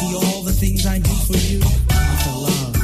See all the things I do for you for love.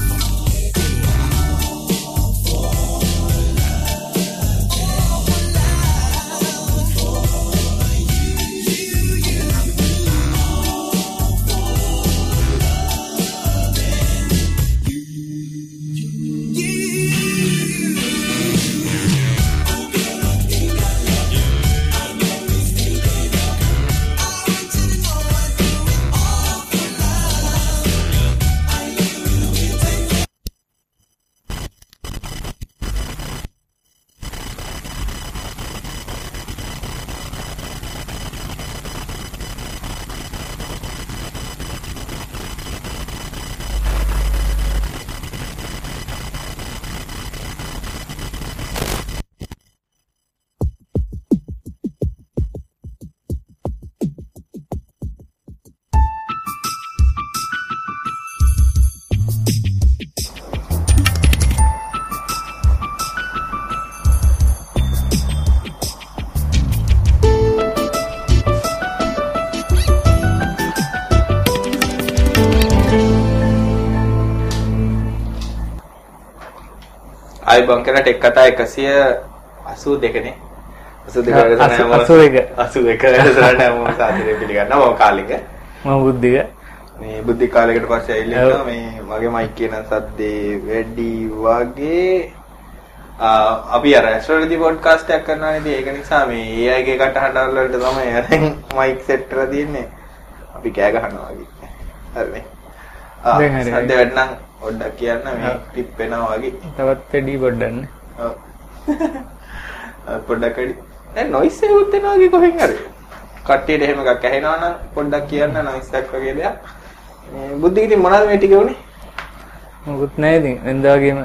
ආයිබන් කරලා tech කතා 182 නේ 82 82. 82 වැඩසටහන හැමෝම සාදරයෙන් පිළිගන්නවා. මම කාලික මම බුද්ධික මේ බුද්ධි කාලයකට පස්සේ ඇවිල්ලා මේ මගේ මයික් කියන සද්දේ වැඩි වගේ. අපි අර ඇස්ට්‍රොලොජි පොඩ්කාස්ට් එකක් කරනවා නේද? ඒක නිසා මේ AI ගේ කටහඬ වලට තමයි අරන් මයික් සෙට් කරලා තියෙන්නේ. අපි කෑ ගහනවා වගේ. හරිනේ ආ. සද්ද වැඩනම් පොඩ්ඩක් කියන්න මේ ටිප් වෙනවා වගේ තවත් වැඩි පොඩ්ඩන්න ඔව්. අර පොඩ්ඩක් වැඩි. දැන් නොයිස් එකක් එනවා වගේ කොහෙන් හරි. කට්ටියට එහෙම එකක් ඇහෙනවා නම් පොඩ්ඩක් කියන්න නොයිස් එකක් වගේ දෙයක්. මේ බුද්ධික ඉතින් මොනවද මේ ටික උනේ? මොකුත් නැහැ ඉතින් වෙනදා වගේම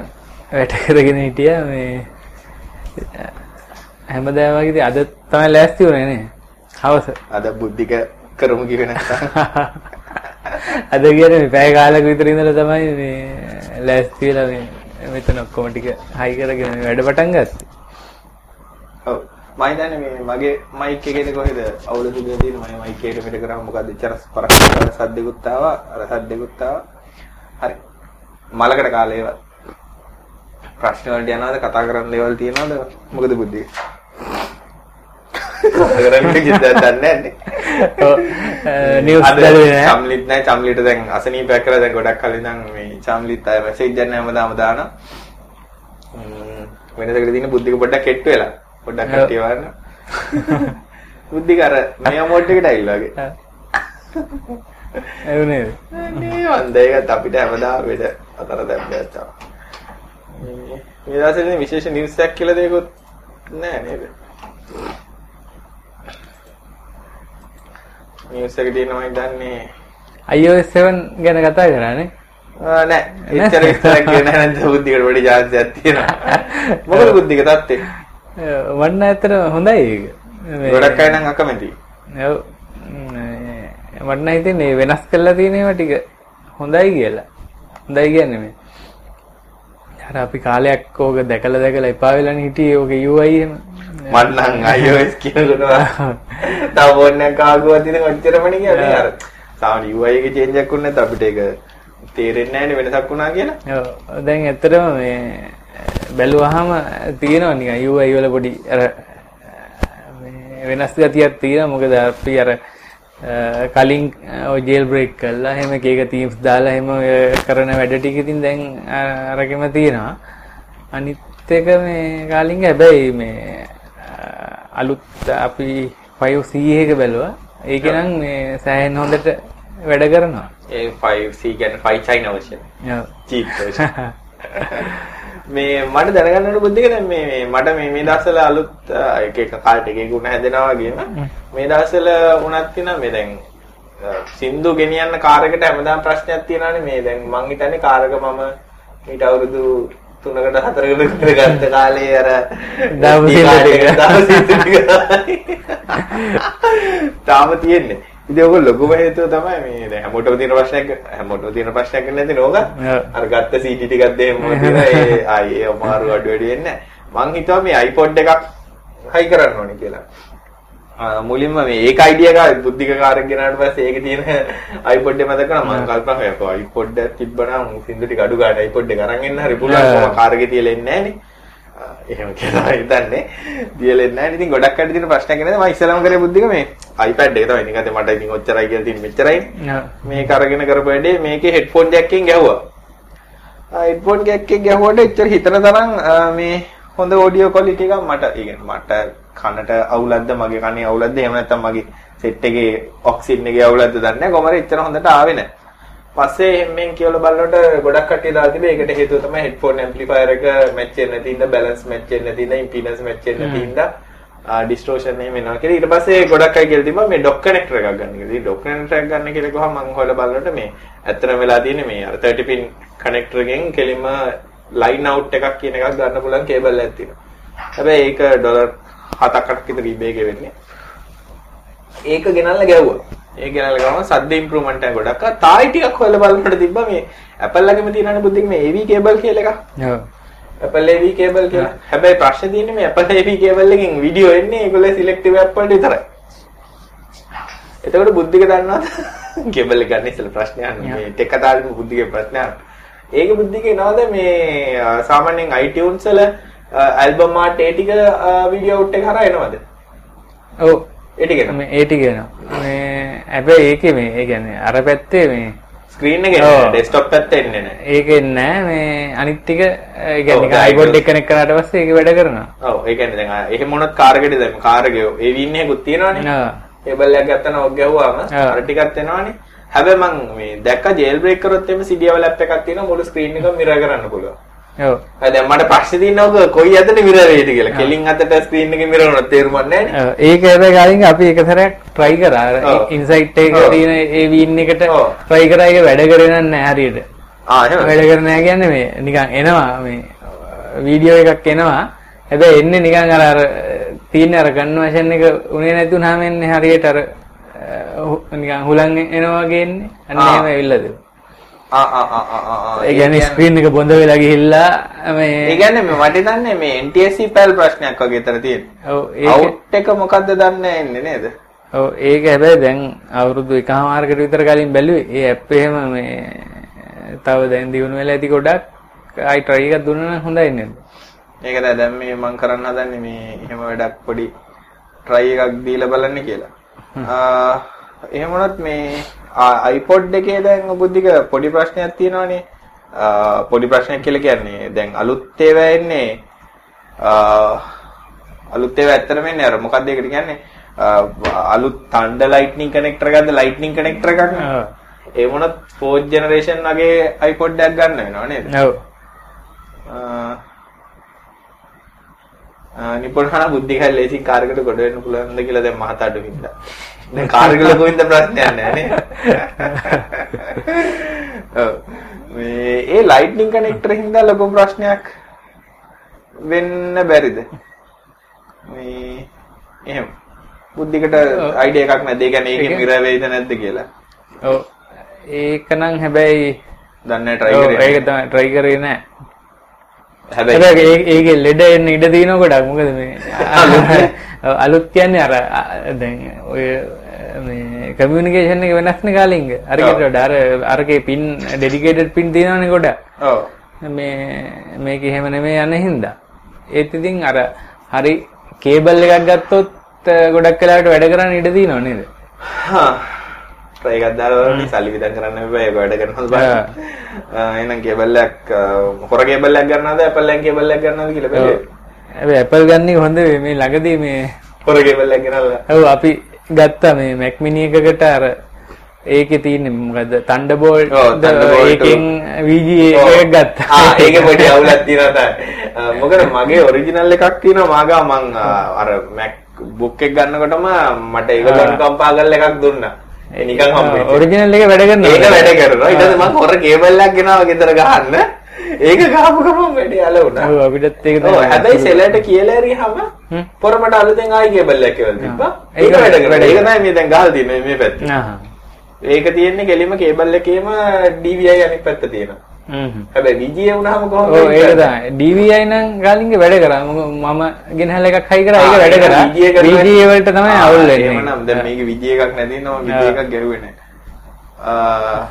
වැඩ කරගෙන හිටියා මේ හැමදාම වගේ ඉතින් අද තමයි ලෑස්ති වුණේ නේ හවස අද බුද්ධික කරමු කිව්වේ නැත්නම්. අද කියන්නේ මේ පැය කාලයක විතර ඉඳලා තමයි මේ ලෑස්ති වෙලා මේ මෙතන ඔක්කොම ටික හයි කරගෙන මේ වැඩ පටන් ගත්තේ ඔව්. මම හිතන්නේ මේ මගේ මයික් එකේද කොහෙද අවුල දුන්නේ තියෙන මම මයික් එකට පිට කරාම මොකද ඉතර පරක් කරලා සද්දෙකුත් ආවා අර සද්දෙකුත් ආවා. හරි. මලකට කාලේ ඒවා. ප්‍රශ්න වලට යනවාද කතා කරන්න දේවල් තියනවාද මොකද බුද්ධික? කතා කරන්න කිව්ද දන්නේ නැහැ. ඔව් නිවුස් අද දැරුවේ නෑ චම්ලිත් නැහැ චම්ලිට දැන් අසනීපයක් කරලා දැන් ගොඩක් කලින් ඉඳන් මේ චම්ලිත් අය මැසේජ් දෙන්න හැමදාම දානවා ම්ම් වෙනදකට තියෙන බුද්ධික පොඩ්ඩක් කෙට්ටු වෙලා පොඩ්ඩක් ඔව්. කට්ටිය වන්න බුද්ධික අර මේ මොඩ් එකට ඇවිල්ලා වගේ ඒ වුණේ නේ වන්ද ඒකත් අපිට හැමදාම වෙද අතර දැම්බයක් තමයි මේ දවස්වල ඉතින් විශේෂ නිවුස් එකක් කියලා දෙයක්වත් නෑ නේද නිවුස් එක තියෙනවා මම දන්නේ. iOS 7 ගැන කතා කරානේ නෑ. එච්චර විස්තරයක් කියන නැද්ද බුද්ධිකට පොඩි chance එකක් තියෙනවා. මොකද බුද්ධික තත්ත්වේ වන්න ඇතර හොඳයි ඒක. ගොඩක් අය නම් අකමැති. ඔව් නම් හිතෙන්නේ වෙනස් කරලා තියෙන ඒවා ටික හොඳයි කියලා. හොඳයි කියන්නේ මේ. අර අපි කාලයක් ඕක දැකලා දැකලා එපා වෙලානේ හිටියේ ඕක UI එහෙම. මට නම් iOS කියනකොට තව ෆෝන් එකක් ආගුවා තියෙන ඔච්චරමනේ කියන්නේ. අර සාමාන්‍ය UI එකේ change එකක් වුණ නැත්නම් අපිට ඒක තේරෙන්නේ නැහැ වෙනසක් වුණා කියලා. ඔව්. දැන් ඇත්තටම මේ බැලුවාම තියෙනවා නිකන් UI වල පොඩි අර වෙනස් ගතියක් තියෙනවා. මොකද අපි අර කලින් ජේල් බ්‍රේක් කළා. එහෙම එක එක තීම්ස් දාලා එහෙම කරන වැඩ ටික ඉතින් දැන් අරගෙම තියෙනවා. අනිත් එක මේ කලින් හැබැයි මේ අලුත් අපි 5C එක බැලුවා. ඒක නම් මේ සෑහෙන හොඳට වැඩ කරනවා. ඒ 5C කියන්නේ 5 China version. ඔව්. cheap version. මේ මට දැනගන්න ඕන බුද්ධික දැන් මේ මේ මට මේ මේ දවස්වල අලුත් එක එක කාලට එක එක උණ හැදෙනවා වගේම මේ දවස්වල උණක් තියෙනවා මේ දැන් සින්දු ගෙනියන්න කාර් එකට හැමදාම ප්‍රශ්නයක් තියෙනවානේ. මේ දැන් මං හිතන්නේ කාර් එක මම ඊට අවුරුදු 3කට 4කට කරගත්ත කාලේ අර. තාම තියෙන්නේ. ඉතින් ඔක ලොකුම හේතුව තමයි මේ දැන් හැමෝටම තියෙන ප්‍රශ්නයක් හැමෝටම තියෙන ප්‍රශ්නයක් නැති නෝක. අර ගත්ත CD ටිකක් දෙහෙම තියෙන ඒ ආයේ අමාරු අඩු වැඩි වෙන්නේ නැහැ. මං හිතුවා මේ iPod එකක් හයි කරන්න ඕනේ කියලා. මුලින්ම මේ ඒක අයිඩියා එක බුද්ධික කාර්යයක් ගෙනාට පස්සේ ඒකේ තියෙන iPod එක මතක කරා මම කල්පනා කරා කො iPod එකක් තිබ්බනම් සින්දු ටික අඩු ගන්න iPod එක අරන් එන්න. හරි පුළුවන්. කොහොම කාර් එකේ තියලා එන්නේ නැහනේ එහෙම කියලා හිතන්නේ. තියලා එන්නේ නැහැ. ඉතින් ගොඩක් අඩ තියෙන ප්‍රශ්නයක් නේද මම ඉස්සලම කරේ බුද්ධික මේ iPad එක තමයි. අද මට ඉතින් ඔච්චරයි කියලා තියෙන මෙච්චරයි. මේක අරගෙන කරපු වැඩේ මේකේ දෙකක් එකෙන් ගැහුවා. දෙකක් එකෙන් ගැහුවට එච්චර හිතන තරම් මේ හොඳ ඔඩියෝ ක්වොලිටි එකක් මට ඒ කියන්නේ මට කනට අවුලක්ද මගේ කනේ අවුලක්ද එහෙම නැත්නම් මගේ සෙට් එකේ ඔක්සිජන් එකේ අවුලක්ද දන්නේ නැහැ කොහමද එච්චර හොඳට ආවේ නැහැ. පස්සේ එහෙමෙන් කියලා බලනකොට ගොඩක් කට්ටිය දාලා තිබේ ඒකට හේතුව තමයි හෙඩ්ෆෝන් ඇම්ප්ලිෆයර් එක මැච් වෙන්නේ නැති ඉඳ බැලන්ස් මැච් වෙන්නේ නැති ඉඳ ඉම්පීඩන්ස් මැච් වෙන්නේ නැති ඉඳ ඩිස්ටෝෂන් එහෙම එනවා කියලා ඊට පස්සේ ගොඩක් අය කියලා තිබ්බා මේ ඩොක් කනෙක්ටර් එකක් ගන්න කියලා. ඉතින් ඩොක් කනෙක්ටර් එකක් ගන්න කියලා කිව්වම මම හොයලා බලනකොට මේ ඇත්තටම වෙලා තියෙන්නේ මේ අර 30 pin කනෙක්ටර් එකෙන් කෙලින්ම ලයින් අවුට් එකක් කියන එකක් ගන්න පුළුවන් කේබල් එකක් තියෙනවා. හැබැයි ඒක ඩොලර් 7ක් 8ක් විතර එකේ වෙන්නේ. ඒක ගෙනල්ලා ගැව්වා. ඒක ගෙනල්ලා ගාම සද්ද ඉම්ප්‍රූව්මන්ට් එක ගොඩක්. ආ තායි ටිකක් හොයලා බලනකොට තිබ්බා මේ Apple එකෙම තියෙනනේ බුද්ධික මේ AV කේබල් කියලා එකක්. ඔව්. Apple AV කේබල් කියලා. හැබැයි ප්‍රශ්නේ තියෙන්නේ මේ Apple AV කේබල් එකෙන් වීඩියෝ එන්නේ ඒගොල්ලෝ සිලෙක්ටිව් ඇප් වලට විතරයි. එතකොට බුද්ධික දන්නවද? කේබල් එක ගන්න ඉස්සෙල්ලා ප්‍රශ්නය අහන්නේ. මේ ටෙක් කතාවේදී බුද්ධිකේ ප්‍රශ්නය අහන්නේ. ඒක බුද්ධික එනවද මේ සාමාන්‍යයෙන් iTunes වල ඇල්බම් ආට් ඒ ටික වීඩියෝ අවුට් එක හරහා එනවද? ඔව්. ඒ ටික එනවා. මේ ඒ ටික එනවා. මේ හැබැයි ඒකේ මේ ඒ කියන්නේ අර පැත්තේ මේ ස්ක්‍රීන් එකේ. ඩෙස්ක්ටොප් පැත්තේ එන්නේ නැහැ. ඒකෙන් නෑ මේ අනිත් ටික ඒ කියන්නේ ඒක iPod එක කනෙක්ට් කරාට පස්සේ ඒක වැඩ කරනවා. ඔව් ඒ කියන්නේ දැන් එහෙම මොනවත් කාර් එකේදී දැන් කාර් එකේ ඒ වින් එකකුත් තියෙනවනේ. ඔව්. කේබල් එකක් ගත්තා නම් ඔක් ගැහුවාම. අර ටිකක් එනවනේ. හැබැයි මං මේ දැක්ක ජේල් බ්‍රේක් කරොත් එimhe CDවල ඇප් එකක් තියෙනවා මුළු ස්ක්‍රීන් එකම මිරර් කරන්න පුළුවන්. ඔව්. දැන් මට ප්‍රශ්නේ තියෙනවා ඔක කොයි අතට මිරර් වෙයිද කියලා. කෙලින් අතට ස්ක්‍රීන් එකේ මිරර් වුණොත් තේරුමක් නැහැ නේ. ඒක හැබැයි කලින් අපි එක සැරයක් try කරා. අර. ඉන්සයිට් එක. තියෙන ඒ වීන් එකට try කරා ඒක වැඩ කරේ නැහැ හරියට. ආ එහෙම. වැඩ කරන්නේ නැහැ කියන්නේ මේ නිකන් එනවා මේ වීඩියෝ එකක් එනවා. හැබැයි එන්නේ නිකන් අර අර තියෙන අර කන්වර්ෂන් එක උනේ නැති වුනහම එන්නේ හරියට අර නිකන් හුලං එනවා වගේ එන්නේ. අන්න. එහෙම ආ ආ. ඒ කියන්නේ ස්ක්‍රීන් එක බොඳ වෙලා ගිහිල්ලා මේ ඒ කියන්නේ මේ මට දන්නේ මේ NTSC පැල් ප්‍රශ්නයක් වගේ තර තියෙන්නේ. ඔව් ඒක අවුට් එක මොකද්ද දන්නේ ඉන්නේ නේද? ඔව් ඒක හැබැයි දැන් අවුරුදු එකහමාරකට විතර කලින් බැලුවේ. ඒ ඇප් එහෙම මේ තව දැන් දිනු වෙලා ඇති ගොඩක් ආයි try එකක් දුන්නා නම් හොඳයි නේද? මේක දැන් මේ මම කරන්න හදන්නේ මේ එහෙම වැඩක් පොඩි try එකක් දීලා බලන්න කියලා. ආ එහෙම වුණත් මේ iPod එකේ දැන් බුද්ධික පොඩි ප්‍රශ්නයක් තියෙනවානේ. පොඩි ප්‍රශ්නයක් කියලා කියන්නේ දැන් අලුත් ඒවා එන්නේ අලුත් ඒවා ඇත්තටම එන්නේ අර මොකක්ද ඒකට කියන්නේ අලුත් Thunder Lightning connector එකක්ද Lightning connector එකක්. ඒ වුණත් 4th generation වගේ iPod එකක් ගන්න වෙනවා නේද? ඔව්. නිපුණහන බුද්ධිකල් ලේසින් කාර්යකට ගොඩ වෙන්න පුළුවන්ද කියලා දැන් මහතාට වින්දා. දැන් කාර්යක ලොකු වින්ද ප්‍රශ්නයක් නැහැ නේ. ඔව්. මේ ඒ ලයිට්නින් කනෙක්ටර් හින්දා ලොකු ප්‍රශ්නයක් වෙන්න බැරිද? මේ එහෙම බුද්ධිකට අයිඩියා එකක් නැද්ද? ඒ කියන්නේ ඒකේ මිර වේද නැද්ද කියලා. ඔව්. ඒක නම් හැබැයි දන්නේ try ඔව්, කරේ. ඒක තමයි try කරේ නෑ. හැබැයි ඒකේ ලෙඩ එන්න ඉඩ තියෙනවා ගොඩක්. මොකද මේ ඔව්, අලුත් කියන්නේ අර දැන් ඔය මේ කමියුනිකේෂන් එක වෙනස් නේ කාලින්ග. අරකට වඩා අර අරකේ පින් ඩෙඩිකේටඩ් පින් තියෙනවනේ ගොඩක්. ඔව්. මේ මේක එහෙම නෙමෙයි යන හින්දා. ඒත් ඉතින් අර හරි කේබල් එකක් ගත්තොත් ගොඩක් වෙලාවට වැඩ කරන්න ඉඩ තියෙනව නේද? හා එකක් දාලා බලන්න සල්ලි විදන් කරන්න එපා ඒක වැඩ කරනවද බලන්න. එහෙනම් කේබල් එකක් හොර කේබල් එකක් ගන්නවද Apple එකෙන් කේබල් එකක් ගන්නවද කියලා. බලන්න. හැබැයි Apple ගන්න හොඳ. මේ ළඟදී මේ හොර කේබල් එකක් ගෙනල්ලා. ඔව් අපි ගත්තා මේ Mac mini එකකට අර ඒකේ තියෙන්නේ ඔව්, Thunderbolt ඒකෙන් VGA එකක් ගත්තා. ආ ඒකේ පොඩි අවුලක් තියෙනවා තමයි. මොකද මගේ ඔරිජිනල් එකක් තියෙනවා මාගා මං අර MacBook එක ගන්නකොටම මට ඒක ගන්න කම්පා කරලා එකක් දුන්නා. ඒ නිකන් හම්බෙච්ච. ඔරිජිනල් එක වැඩ කරනවා. ඒක වැඩ කරනවා. ඊට පස්සේ මං හොර කේබල් එකක් ගෙනාවා ගෙදර ගහන්න. ඒක ගහපු ගමන් වැඩේ අල වුණා. ඔව් අපිටත් ඒක ඔව් තමයි. හැබැයි සෙලට කියලා ඇරියහම හ්ම්. පොරමට අලුතෙන් ආයි කේබල් එකක් කියලා තිබ්බා. ඒක වැඩ. වැඩ ඒක තමයි මේ දැන් ගහලා තියෙන්නේ මේ පැත්තේ. ආහ්. ඒක තියෙන්නේ කෙලින්ම කේබල් එකේම DVI අනිත් පැත්ත තියෙනවා. හැබැයි විජය වුණාම කොහොමද ඔව් ඒක තමයි DVI නම් ගාලින්ගේ වැඩ කරා මම ගෙනහැල එකක් හයි කරා ඒක වැඩ කරා කරලා- VGA වලට තමයි ආ, අවුල් වෙන්නේ එහෙමනම් දැන් මේකේ විජය එකක් නැති නම විජය එකක් ගැහුවේ නැහැ. ආ ආ,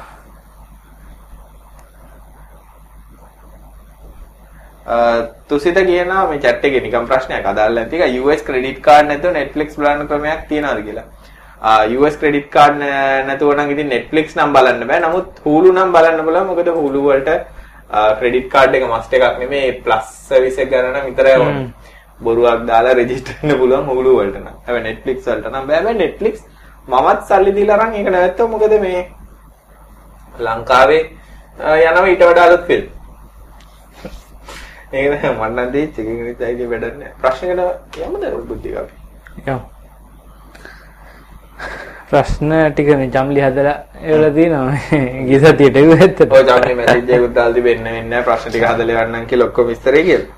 තුසිත කියනවා මේ chat එකේ නිකන් ප්‍රශ්නයක් අදාළ නැති එක US credit card නැතුව Netflix බලන්න ක්‍රමයක් තියනවාද කියලා. US credit card නැතුව නම් ඉතින් Netflix නම් බලන්න බෑ. නමුත් Hulu නම් බලන්න බලන්න මොකද Hulu වලට ක්‍රෙඩිට් කාඩ් එක මස්ට් එකක් නෙමේ ප්ලස් සර්විස් එක ගන්න විතරයි ඕනේ. බොරුවක් දාලා රෙජිස්ටර් වෙන්න පුළුවන් Hulu වලට නම්. හැබැයි Netflix වලට නම් බෑ. හැබැයි Netflix මමත් සල්ලි දීලා අරන් ඒක නැවැත්තුවා මොකද මේ ලංකාවේ යනවා ඊට වඩා අලුත් ෆිල්ම්. ඒක නෑ මම නම් දෙච්ච එකකින් නිසා ඒක වැඩක් නෑ. ප්‍රශ්නකට යමුද බුද්ධික අපි? යමු. ප්‍රශ්න ටික මේ ජම්ලි හදලා ඒවල තියෙනවා ගිය සතියට ඒක ඇත්තට ඔය ජම්නේ මැසේජ් එකකුත් දාලා තිබෙන්න වෙන්නේ ප්‍රශ්න ටික හදලා යන්නම් කියලා ඔක්කොම විස්තරේ කියලා.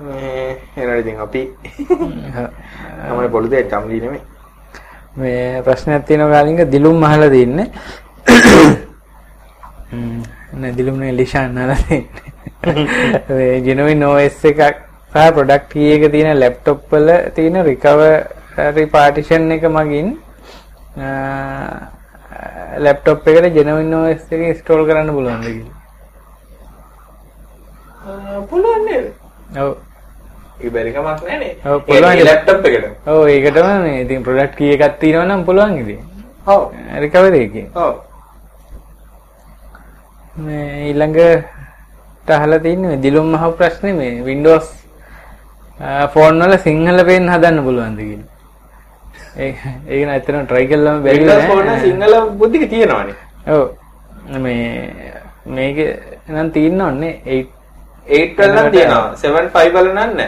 මේ එනවා ඉතින් අපි තමයි පොළු දෙයක් ජම්ලි නෙමෙයි. මේ ප්‍රශ්නයක් තියෙනවා කාලින්ග දිලුම් අහලා තින්නේ නෑ දිලුම් නේ ලිෂාන් අහලා තින්නේ මේ ජෙනුයින් OS එකක් සහ ප්‍රොඩක්ට් කී එක තියෙන ලැප්ටොප් වල තියෙන රිකවරි පාටිෂන් එක මගින් ලැප්ටොප් එකට ජෙනුයින් OS එක ඉන්ස්ටෝල් කරන්න පුළුවන්ද කියලා පුළුවන් නේද? ඔව් ඒ බැරි කමක් නෑනේ. ඔව්, පුළුවන්. ඒ ලැප්ටොප් එකට. ඔව් ඒකටම මේ ඉතින් ප්‍රොඩක්ට් කී එකක් තියෙනවා නම් පුළුවන් ඉතින් ඔව්. රිකවරි එකේ ඔව්. මේ ඊළඟට අහලා තින්නේ මේ දිලුම් මහ ප්‍රශ්නේ මේ Windows ෆෝන් වල සිංහල පේන්න හදන්න පුළුවන්ද කියලා. ඒක ඒක නම් ඇත්තටම try කළාම බැරි Windows නෑ. phone එක සිංහල බුද්ධික තියෙනවනේ. ඔව්. මේ මේක නම් තියෙන්න ඕනේ 8 8 වල නම් තියෙනවා. 7 5 වල නම්.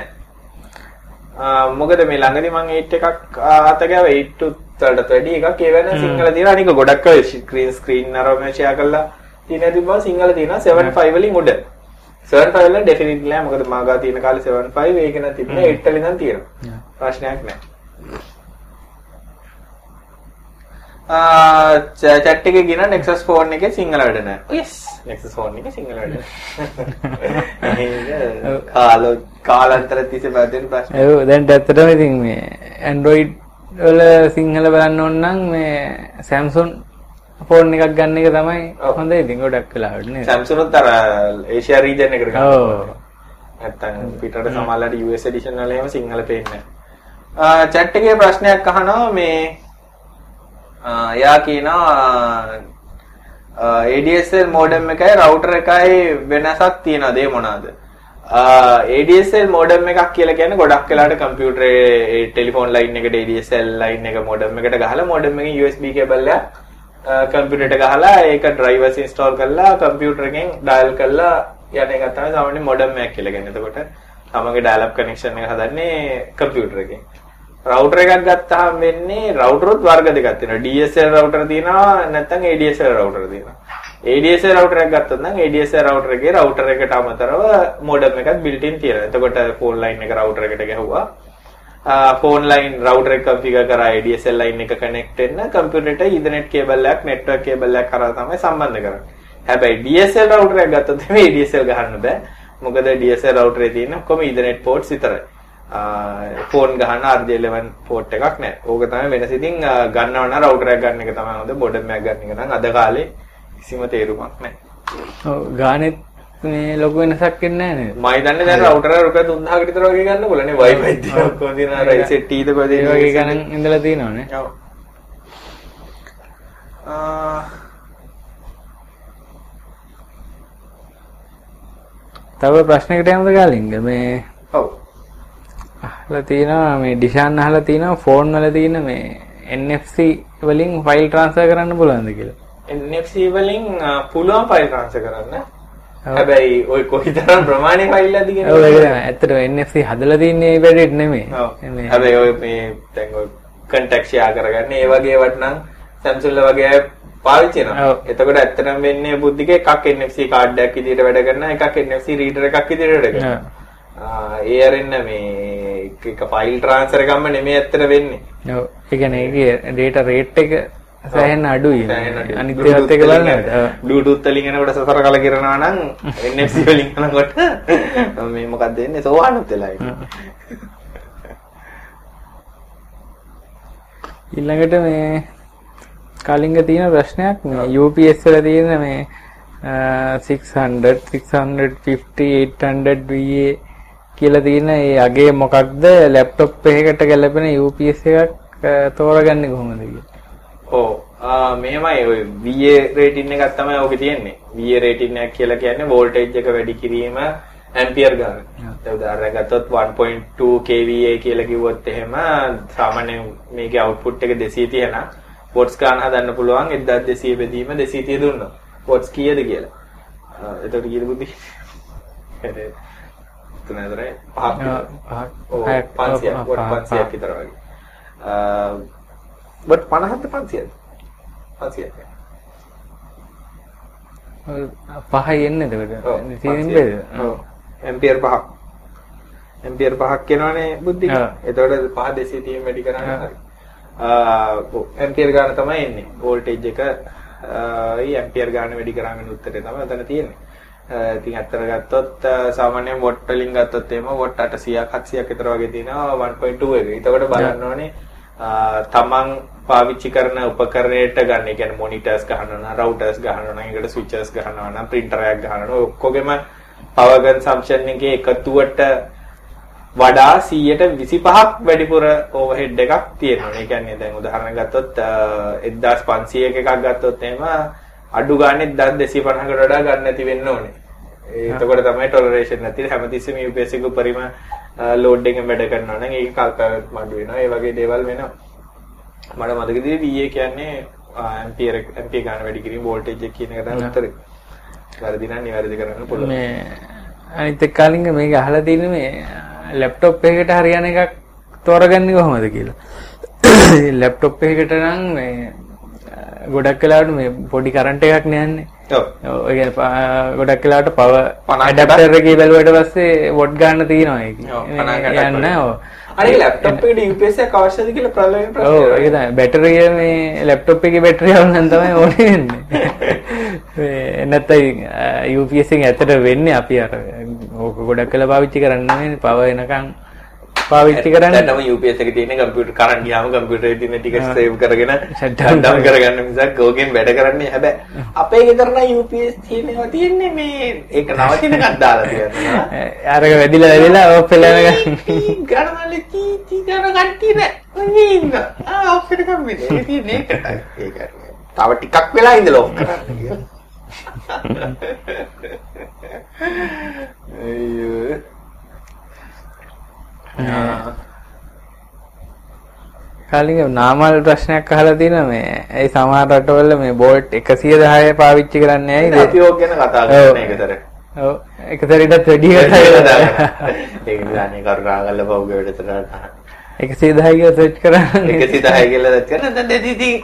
ආ මොකද මේ ළඟදී මම 8 එකක් අත ගාව 8 වලට වැඩි එකක් ඒ වෙන සිංහල තියෙනවා. අනික ගොඩක් අය ස්ක්‍රීන් ස්ක්‍රීන් අරම ෂෙයා කරලා තියෙන තිබ්බා සිංහල තියෙනවා 7 5 වලින් උඩ. 7 5 වල ඩෙෆිනිට්ලි නෑ. මොකද මාගා තියෙන කාලේ 7 5 ඒක නම් තිබුණේ 8 වලින් නම් තියෙනවා. ප්‍රශ්නයක් නෑ. ආ chat එකේ කියන Nexus phone එකේ සිංහල වැඩ නැහැ. yes Nexus phone එකේ සිංහල වැඩ. ඒක කාල කාලාන්තර තිස්සේ පැවතෙන ප්‍රශ්න. ඔව් දැන් ඇත්තටම ඉතින් මේ Android වල සිංහල බලන්න ඕන නම් මේ Samsung ෆෝන් එකක් ගන්න එක තමයි. හොඳ ඉතින් ගොඩක් වෙලාවට නේද? Samsung උත් අර ඒෂියා රීජන් එකට ගන්න. ඔව්. නැත්තම් පිටරට සමහරලාට US edition වල එහෙම සිංහල පේන්නේ නැහැ. chat එකේ ප්‍රශ්නයක් අහනවා මේ ආ යා කියනවා ADSL modem එකයි router එකයි වෙනසක් තියනද ඒ මොනවාද? ADSL modem එකක් කියලා කියන්නේ ගොඩක් වෙලාට කම්පියුටරේ ඒ ටෙලිෆෝන් ලයින් එකට ADSL ලයින් එක modem එකට ගහලා modem එකෙන් USB කේබල් එකක් කම්පියුටරේට ගහලා ඒක drivers install කරලා කම්පියුටර් එකෙන් dial කරලා යන එක තමයි සාමාන්‍ය modem එකක් කියලා කියන්නේ. එතකොට තමගේ dial up connection එක හදන්නේ කම්පියුටර් එකෙන්. රවුටර් එකක් ගත්තාම වෙන්නේ රවුටර් උත් වර්ග දෙකක් තියෙනවා. DSL රවුටර් තියෙනවා නැත්නම් ADSL රවුටර් තියෙනවා. ADSL රවුටර් එකක් ගත්තොත් නම් ADSL රවුටර් එකේ රවුටර් එකට අමතරව modem එකක් built in තියෙනවා. එතකොට phone line එක රවුටර් එකට ගැහුවා. ෆෝන් ලයින් රවුටර් එක කන්ෆිගර් කරා ADSL ලයින් එක කනෙක්ට් වෙන්න කම්පියුටරේට ඊතර්නෙට් කේබල් එකක් නෙට්වර්ක් කේබල් එකක් කරා තමයි සම්බන්ධ කරන්නේ. හැබැයි DSL රවුටර් එකක් ගත්තොත් මේ ADSL ගහන්න බෑ. මොකද DSL රවුටරේ තියෙන ඔක්කොම ඊතර්නෙට් පෝට්ස් විතරයි. ෆෝන් ගහන්න RJ11 පෝට් එකක් නැහැ. ඕක තමයි වෙනස. ඉතින් ගන්නව නම් රවුටර් එකක් ගන්න එක තමයි හොඳ. මොඩම් එකක් ගන්න එක නම් අද කාලේ කිසිම තේරුමක් නැහැ. ඔව් ගානෙත් මේ ලොකු වෙනසක් වෙන්නේ නැහැ නේද? මම හිතන්නේ දැන් රවුටර් එක රුපියල් 3000කට විතර වගේ ගන්න බලන්නේ Wi-Fi තියෙන ඔක්කොම තියෙන අර ICT ද කොහෙද ඒ වගේ ගණන් ඉඳලා තියෙනවනේ. ඔව්. ආ තව ප්‍රශ්නයකට යමුද ගාලින්ග මේ ඔව්. අහලා තියෙනවා මේ ඩිෂාන් අහලා තියෙනවා ෆෝන් වල තියෙන මේ NFC වලින් ෆයිල් ට්‍රාන්ස්ෆර් කරන්න පුළුවන්ද කියලා. NFC වලින් පුළුවන් ෆයිල් ට්‍රාන්ස්ෆර් කරන්න. හැබැයි ওই කොයිතරම් ප්‍රමාණය ෆයිල් එකක්ද කියන ඔව් ඒක තමයි. ඇත්තටම NFC හදලා තින්නේ මේ වැඩේට නෙමෙයි. ඔව්. හැබැයි ඔය මේ දැන් ඔය කන්ටැක්ට් ෂෙයා කරගන්න ඒ වගේ වට නම් Samsung වගේ අය පාවිච්චි. කරනවා. එතකොට ඇත්තටම වෙන්නේ බුද්ධික එකක් NFC කාඩ් එකක් විදිහට වැඩ කරනවා එකක් NFC රීඩර් එකක් විදිහට වැඩ කරනවා. ඒ අරින්න මේ එක ෆයිල් ට්‍රාන්ස්ෆර් එකක්ම නෙමෙයි ඇත්තට වෙන්නේ. ඔව්. ඒ කියන්නේ ඒකේ data rate එක සෑහෙන අඩුයි. අනිත් එක බලන්න Bluetooth වලින් එනකොට සසර කලකිරනවා නම් NFC වලින් යනකොට මේ මොකක්ද වෙන්නේ සෝවානුත් වෙලා. ඊළඟට මේ කලින්ග තියෙන ප්‍රශ්නයක් මේ UPS වල තියෙන මේ අ, 600 650 800 VA කියලා තියෙන ඒ අගේ මොකක්ද ලැප්ටොප් එකකට ගැලපෙන UPS එකක් තෝරගන්නේ කොහොමද කියලා. ඔව් ආ මෙහෙමයි ඔය VA රේටින් එකක් තමයි ඕකේ තියෙන්නේ. VA රේටින් එක කියලා කියන්නේ වෝල්ටේජ් එක වැඩි කිරීම ඇම්පියර් ගන්න. දැන් උදාහරණයක් ගත්තොත් 1.2 kVA කියලා කිව්වොත් එහෙම සාමාන්‍යයෙන් මේකේ අවුට්පුට් එක 230 නම් වොට්ස් ගන්න හදන්න පුළුවන් 1200 බෙදීම 230 දුන්නොත්. වොට්ස් කීයද කියලා. එතකොට කීයද බුද්ධි? තුනතරේ පහක් විතර. ඔව් 500ක් වොට් 500ක් විතර වගේ. වොට් 50ද 500ද? 500ක්. පහයි එන්නේ එතකොට. තියෙන බේද? ඔව්. ඇම්පියර් පහක්. ඇම්පියර් පහක් කියනවනේ බුද්ධි. ඔව්. එතකොට 5 230 වැඩි කරන්න හරි. ඇම්පියර් ගන්න තමයි එන්නේ. වෝල්ටේජ් එක ඊ ඇම්පියර් ගන්න වැඩි කරාගෙන උත්තරේ තමයි එතන තියෙන්නේ. ඉතින් ඇත්තට ගත්තොත් සාමාන්‍යයෙන් වොට් වලින් ගත්තොත් එහෙම වොට් 800ක් 700ක් විතර වගේ තියෙනවා 1.2 එක. එතකොට බලන්න ඕනේ තමන් පාවිච්චි කරන උපකරණයට ගන්න. ඒ කියන්නේ මොනිටර්ස් ගහනවා නම්, රවුටර්ස් ගහනවා නම්, ඒකට ස්විචර්ස් ගහනවා නම්, printer එකක් ගහනවා නම් ඔක්කොගෙම power consumption එකේ එකතුවට වඩා 125ක් වැඩිපුර ඕවර්හෙඩ් එකක් තියෙනවා. ඒ කියන්නේ දැන් උදාහරණයක් ගත්තොත් අ, 1500 එකක් ගත්තොත් එහෙම අඩු ගානේ 1250කට වඩා ගන්න නැති වෙන්න ඕනේ. ඒ එතකොට තමයි ටොලරේෂන් නැති හැමතිස්සෙම UPS එක උපරිම ලෝඩ් එකෙන් වැඩ කරනවා නම් ඒක කල්පනාවක් මඩු වෙනවා. ඒ වගේ දේවල් වෙනවා. මට මතකදී VA කියන්නේ ඇම්පියර් ඇම්පියර් ගන්න වැඩි කිරීම වෝල්ටේජ් එක කියන එක තමයි උත්තරේ. වැරදි නම් නිවැරදි කරන්න පුළුවන්. මේ අනිත් එක්ක කලින්ග මේක අහලා තියෙන්නේ මේ ලැප්ටොප් එකකට හරියන එකක් තෝරගන්නේ කොහොමද කියලා. ලැප්ටොප් එකකට නම් මේ ගොඩක් වෙලාවට මේ පොඩි කරන්ට් එකක් ප- ගොඩක් 50කට ඇඩැප්ටර් එකේ බැලුවට පස්සේ වොට් ගන්න තියෙනවා ඒක. ඔව්, 50කට යන්න තමයි. බැටරිය මේ ලැප්ටොප් එකේ බැටරිය වුණාම තමයි ඕනේ වෙන්නේ. මේ නැත්නම් UPS එකෙන් ඇත්තට වෙන්නේ අපි අර ඕක ගොඩක් වෙලා පාවිච්චි කරන්නේ නෙමෙයි පවර් එනකන් පාවිච්චි කරන්නේ. දැන්ම UPS එකේ තියෙන කම්පියුටර් කරන් ගියාම කම්පියුටරේ තියෙන ටික සේව් කරගෙන ෂට් කරගන්න මිසක් ඕකෙන් වැඩ කරන්නේ හැබැයි අපේ ගෙදර නම් UPS තියෙනවා තියෙන්නේ මේ ඒක නවතිනකන් දාලා තියෙනවා. අරක වැඩිලා වැඩිලා ඔෆ් වෙලා යනකන්. ගණනලි තී තී ගණ කට්ටිය නෑ. ඔය ඉන්න. ආ ඔෆ් එකක් වෙන්නේ. ඒක තියෙන්නේ. ඒක. තව ටිකක් වෙලා ඉඳලා ඔෆ් කරන්න කියලා. අයියෝ. ආ. කලින් නාමල් ප්‍රශ්නයක් අහලා තියෙනවා මේ. ඒ සමහර රටවල මේ බෝල්ට් 110 පාවිච්චි කරන්නේ ඇයිද? අපි ඕක ගැන කතා කරන්නේ ඒකතර. ඔව්. එකතරටත් වැඩි ඒක කතා ඒක නිදානේ කරුණා කරලා පවුගේ වැඩතර 110 කියලා සර්ච් කරන්නේ. 110 කියලා දැක් කරන දැන් දෙදී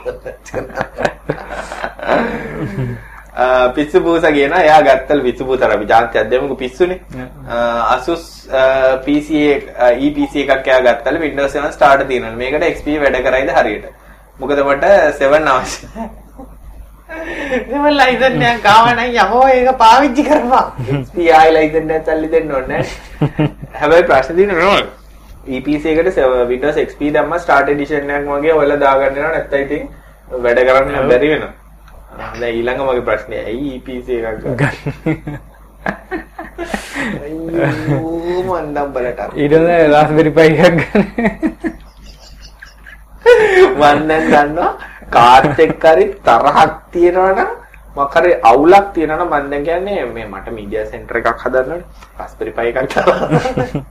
පිස්සු බූසා කියන එයා ගත්තල පිස්සු බූතර අපි ජාන්තියක් දෙමුකෝ පිස්සුනේ. Asus ආ, PC එක ආ, EPC එකක් එයා ගත්තල Windows 7 start තියෙනවා මේකට XP වැඩ කරයිද හරියට? මොකද මට 7 අවශ්‍යයි. දෙවල් ලයිසන් එකක් ගාව නම් යමෝ ඒක පාවිච්චි කරපන්. XP ආයි ලයිසන් එකක් සල්ලි දෙන්න ඕනේ. හැබැයි ප්‍රශ්න තියෙන්නේ නෝ EPC එකට සෙව- Windows XP දැම්ම start edition එකක් වගේ ඔයාලා දාගන්න වෙනවා. නැත්නම් ඉතින් වැඩ කරන්න බැරි වෙනවා. දැන් ඊළඟ මගේ ප්‍රශ්නේ ඇයි EPC එකක් ගන්න? අයියෝ මන්දම් බලට. ඊට පස්සේ රාස්බෙරි පයි එකක් ගන්න මම දැන් දන්නවා කාර්ත් එක්ක හරි තරහක් තියෙනවා නම් මොකක් හරි අවුලක් තියෙනවා නම් මම දැන් කියන්නේ මේ මට මීඩියා සෙන්ටර් එකක් හදන්න ඕනේ. රස්බෙරි පයි එකක් කරන්න.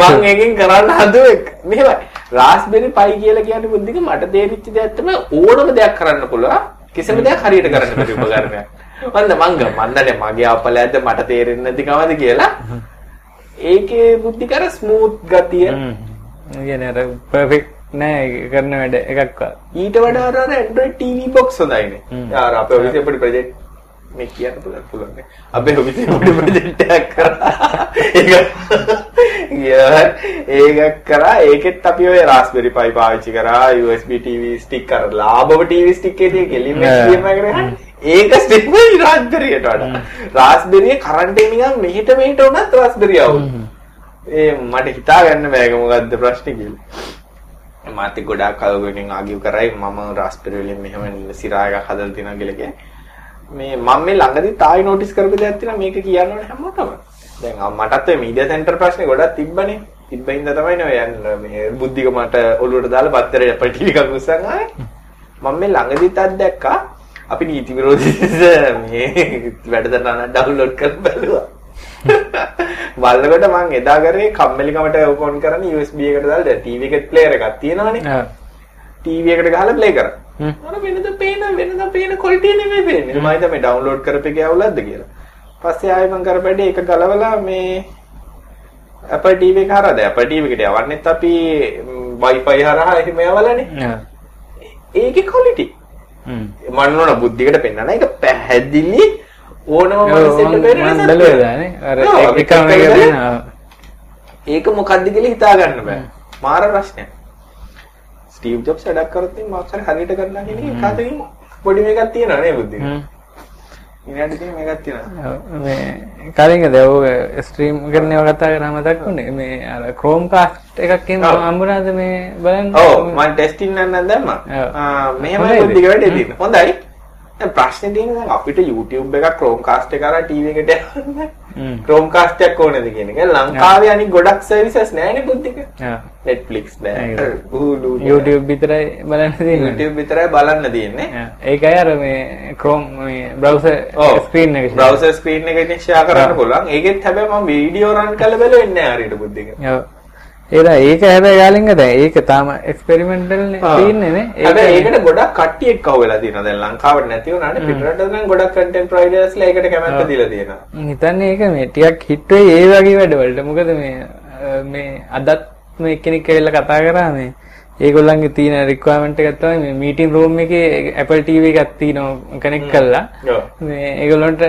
මම එකකින් කරන්න හදුවේ මෙහෙමයි. රාස්බෙරි පයි කියලා කියන්නේ බුද්ධික මට තේරිච්ච දෙයක් තමයි ඕනම දෙයක් කරන්න පුළුවන්. කිසිම දෙයක් හරියට කරන්න බැරි උපකරණයක්. මන්ද මංග මන්දනේ මගේ අපලයක්ද මට තේරෙන්නේ නැති කමද කියලා. ඒකේ බුද්ධිකර ස්මූත් ගතිය කියන්නේ අර පර්ෆෙක්ට් නෑ කරන වැඩ එකක් ඊට වඩා අර Android TV box හොඳයිනේ. යාර අපේ ඔෆිස් පොඩි ප්‍රොජෙක්ට් මේ කියන්න පුළුවන් පුළුවන්. අපේ ඔබිතේ පොඩි ප්‍රොජෙක්ට් එකක් කරා. ඒක ඒක කරා ඒකෙත් අපි ඔය Raspberry Pi පාවිච්චි කරා USB TV stick කරලා ලාභව TV stick එකේ තියෙන ගෙලින් HDMI කරගෙන ඒක ස්ටික් වෙයි Raspberry එකට වඩා. Raspberry කරන්ට් එක නිකන් මෙහෙට මෙහෙට උනත් Raspberry આવුත්. ඒ මට හිතා ගන්න බෑ ඒක මොකද්ද ප්‍රශ්නේ කියලා. මාත් ගොඩාක් කලකින් ආගිව් කරයි මම Raspberry වලින් මෙහෙම සිරා එකක් හදලා තියෙනවා කියලා කිය. මේ මම මේ ළඟදී තායි නොටිස් කරපු දෙයක් තියෙනවා මේක කියන්න ඕනේ හැමෝටම. දැන් ආ මටත් ඔය මීඩියා සෙන්ටර් ප්‍රශ්නේ ගොඩක් තිබ්බනේ. තිබ්බින්ද තමයි නේ යන්න මේ බුද්ධික මට ඔළුවට දාලා පත්තරේ අපිට ටිකක් උස්සන් ආවේ. මම මේ ළඟදීත් අත්දැක්කා අපි නීති විරෝධී මේ වැඩසටහන ඩවුන්ලෝඩ් කරලා බැලුවා. බලනකොට මං එදා කරේ කම්මැලිකමට ඕපන් කරන්නේ USB එකට දාලා TV එකේ ප්ලේයර් එකක් තියෙනවනේ. TV එකට ගහලා ප්ලේ කරා. අර වෙනද පේන වෙනද පේන ක්වලිටිය නෙමෙයි පේන්නේ. මම හිතා මේ ඩවුන්ලෝඩ් කරපේකේ අවුලක්ද කියලා. පස්සේ ආයෙ මං කරපැඩේ ඒක ගලවලා මේ Apple TV එක හරහා දැන් Apple TV එකට යවන්නෙත් අපි Wi-Fi හරහා එහෙම යවලානේ. ඒකේ ක්වලිටි. මම නෝන බුද්ධිකට පෙන්නන එක පැහැදිලි ඕනම මනසෙට මම පේන මම සත්‍යයක්. බැලුවා නේ. අර ඔව්, එක- අපි එකම එක කතා දෙන. ඔව්. ඒක මොකද්ද කියලා හිතා ගන්න බෑ. මාර ප්‍රශ්නයක්. ස්ටීව් ජොබ්ස් වැඩක් කරත් ඉතින් මාක් හරි හරියට කරනවා කියන එක කාටකින් පොඩි මේකක් තියෙනවා නේ බුද්ධික. ඉනාට තියෙන මේකක් තියෙනවා. මේ කලින් දැව ස්ට්‍රීම් කරන ඒවා කතා කරා මතක් වුණේ මේ අර Chromecast එකක් ඔව්. හම්බුණාද මේ බලන්න ඔව් මම ටෙස්ටින් නන්න දැම්මා. ආ මෙහෙමයි? බුද්ධික වැඩේ තියෙන්නේ. හොඳයි. දැන් ප්‍රශ්නේ තියෙන්නේ දැන් අපිට YouTube එකක් Chromecast එක කරා TV එකට යන්න. Chromecast එකක් ඕනේද කියන එක. ලංකාවේ අනිත් ගොඩක් සර්විසස් නැහැනේ බුද්ධික. Netflix. ඒක. Hulu නෑ. YouTube විතරයි බලන්න තියෙන්නේ. YouTube විතරයි බලන්න තියෙන්නේ. ඒකයි අර මේ Chrome මේ browser screen එක. browser screen එක ඉතින් share කරන්න. පුළුවන්. ඒකෙත් හැබැයි මම වීඩියෝ රන් කරලා බැලුවේ නැහැ හරියට බුද්ධික. ඔව්. ඒලා ඒක හැබැයි ගාලින්ග දැන් ඒක තාම එක්ස්පෙරිමෙන්ටල්. තියෙන්නේ නේ. හැබැයි ඒකට ගොඩක් කට්ටියක් අහුවෙලා තියෙනවා. දැන් ලංකාවට නැති වුණාට පිටරට නම් ගොඩක් providersලා ඒකට කැමැත්ත දීලා තියෙනවා. මම හිතන්නේ ඒක මේ ටිකක් හිට වෙයි ඒ වගේ වැඩවලට. මොකද මේ මේ අදත් මේ කෙනෙක් ඇවිල්ලා කතා කරා මේ ඒගොල්ලන්ගේ තියෙන රික්වයර්මන්ට් එකක් තමයි මේ මීටින් රූම් එකේ Apple TV එකක් තියෙනවා කනෙක්ට් කරලා. මේ ඒගොල්ලන්ට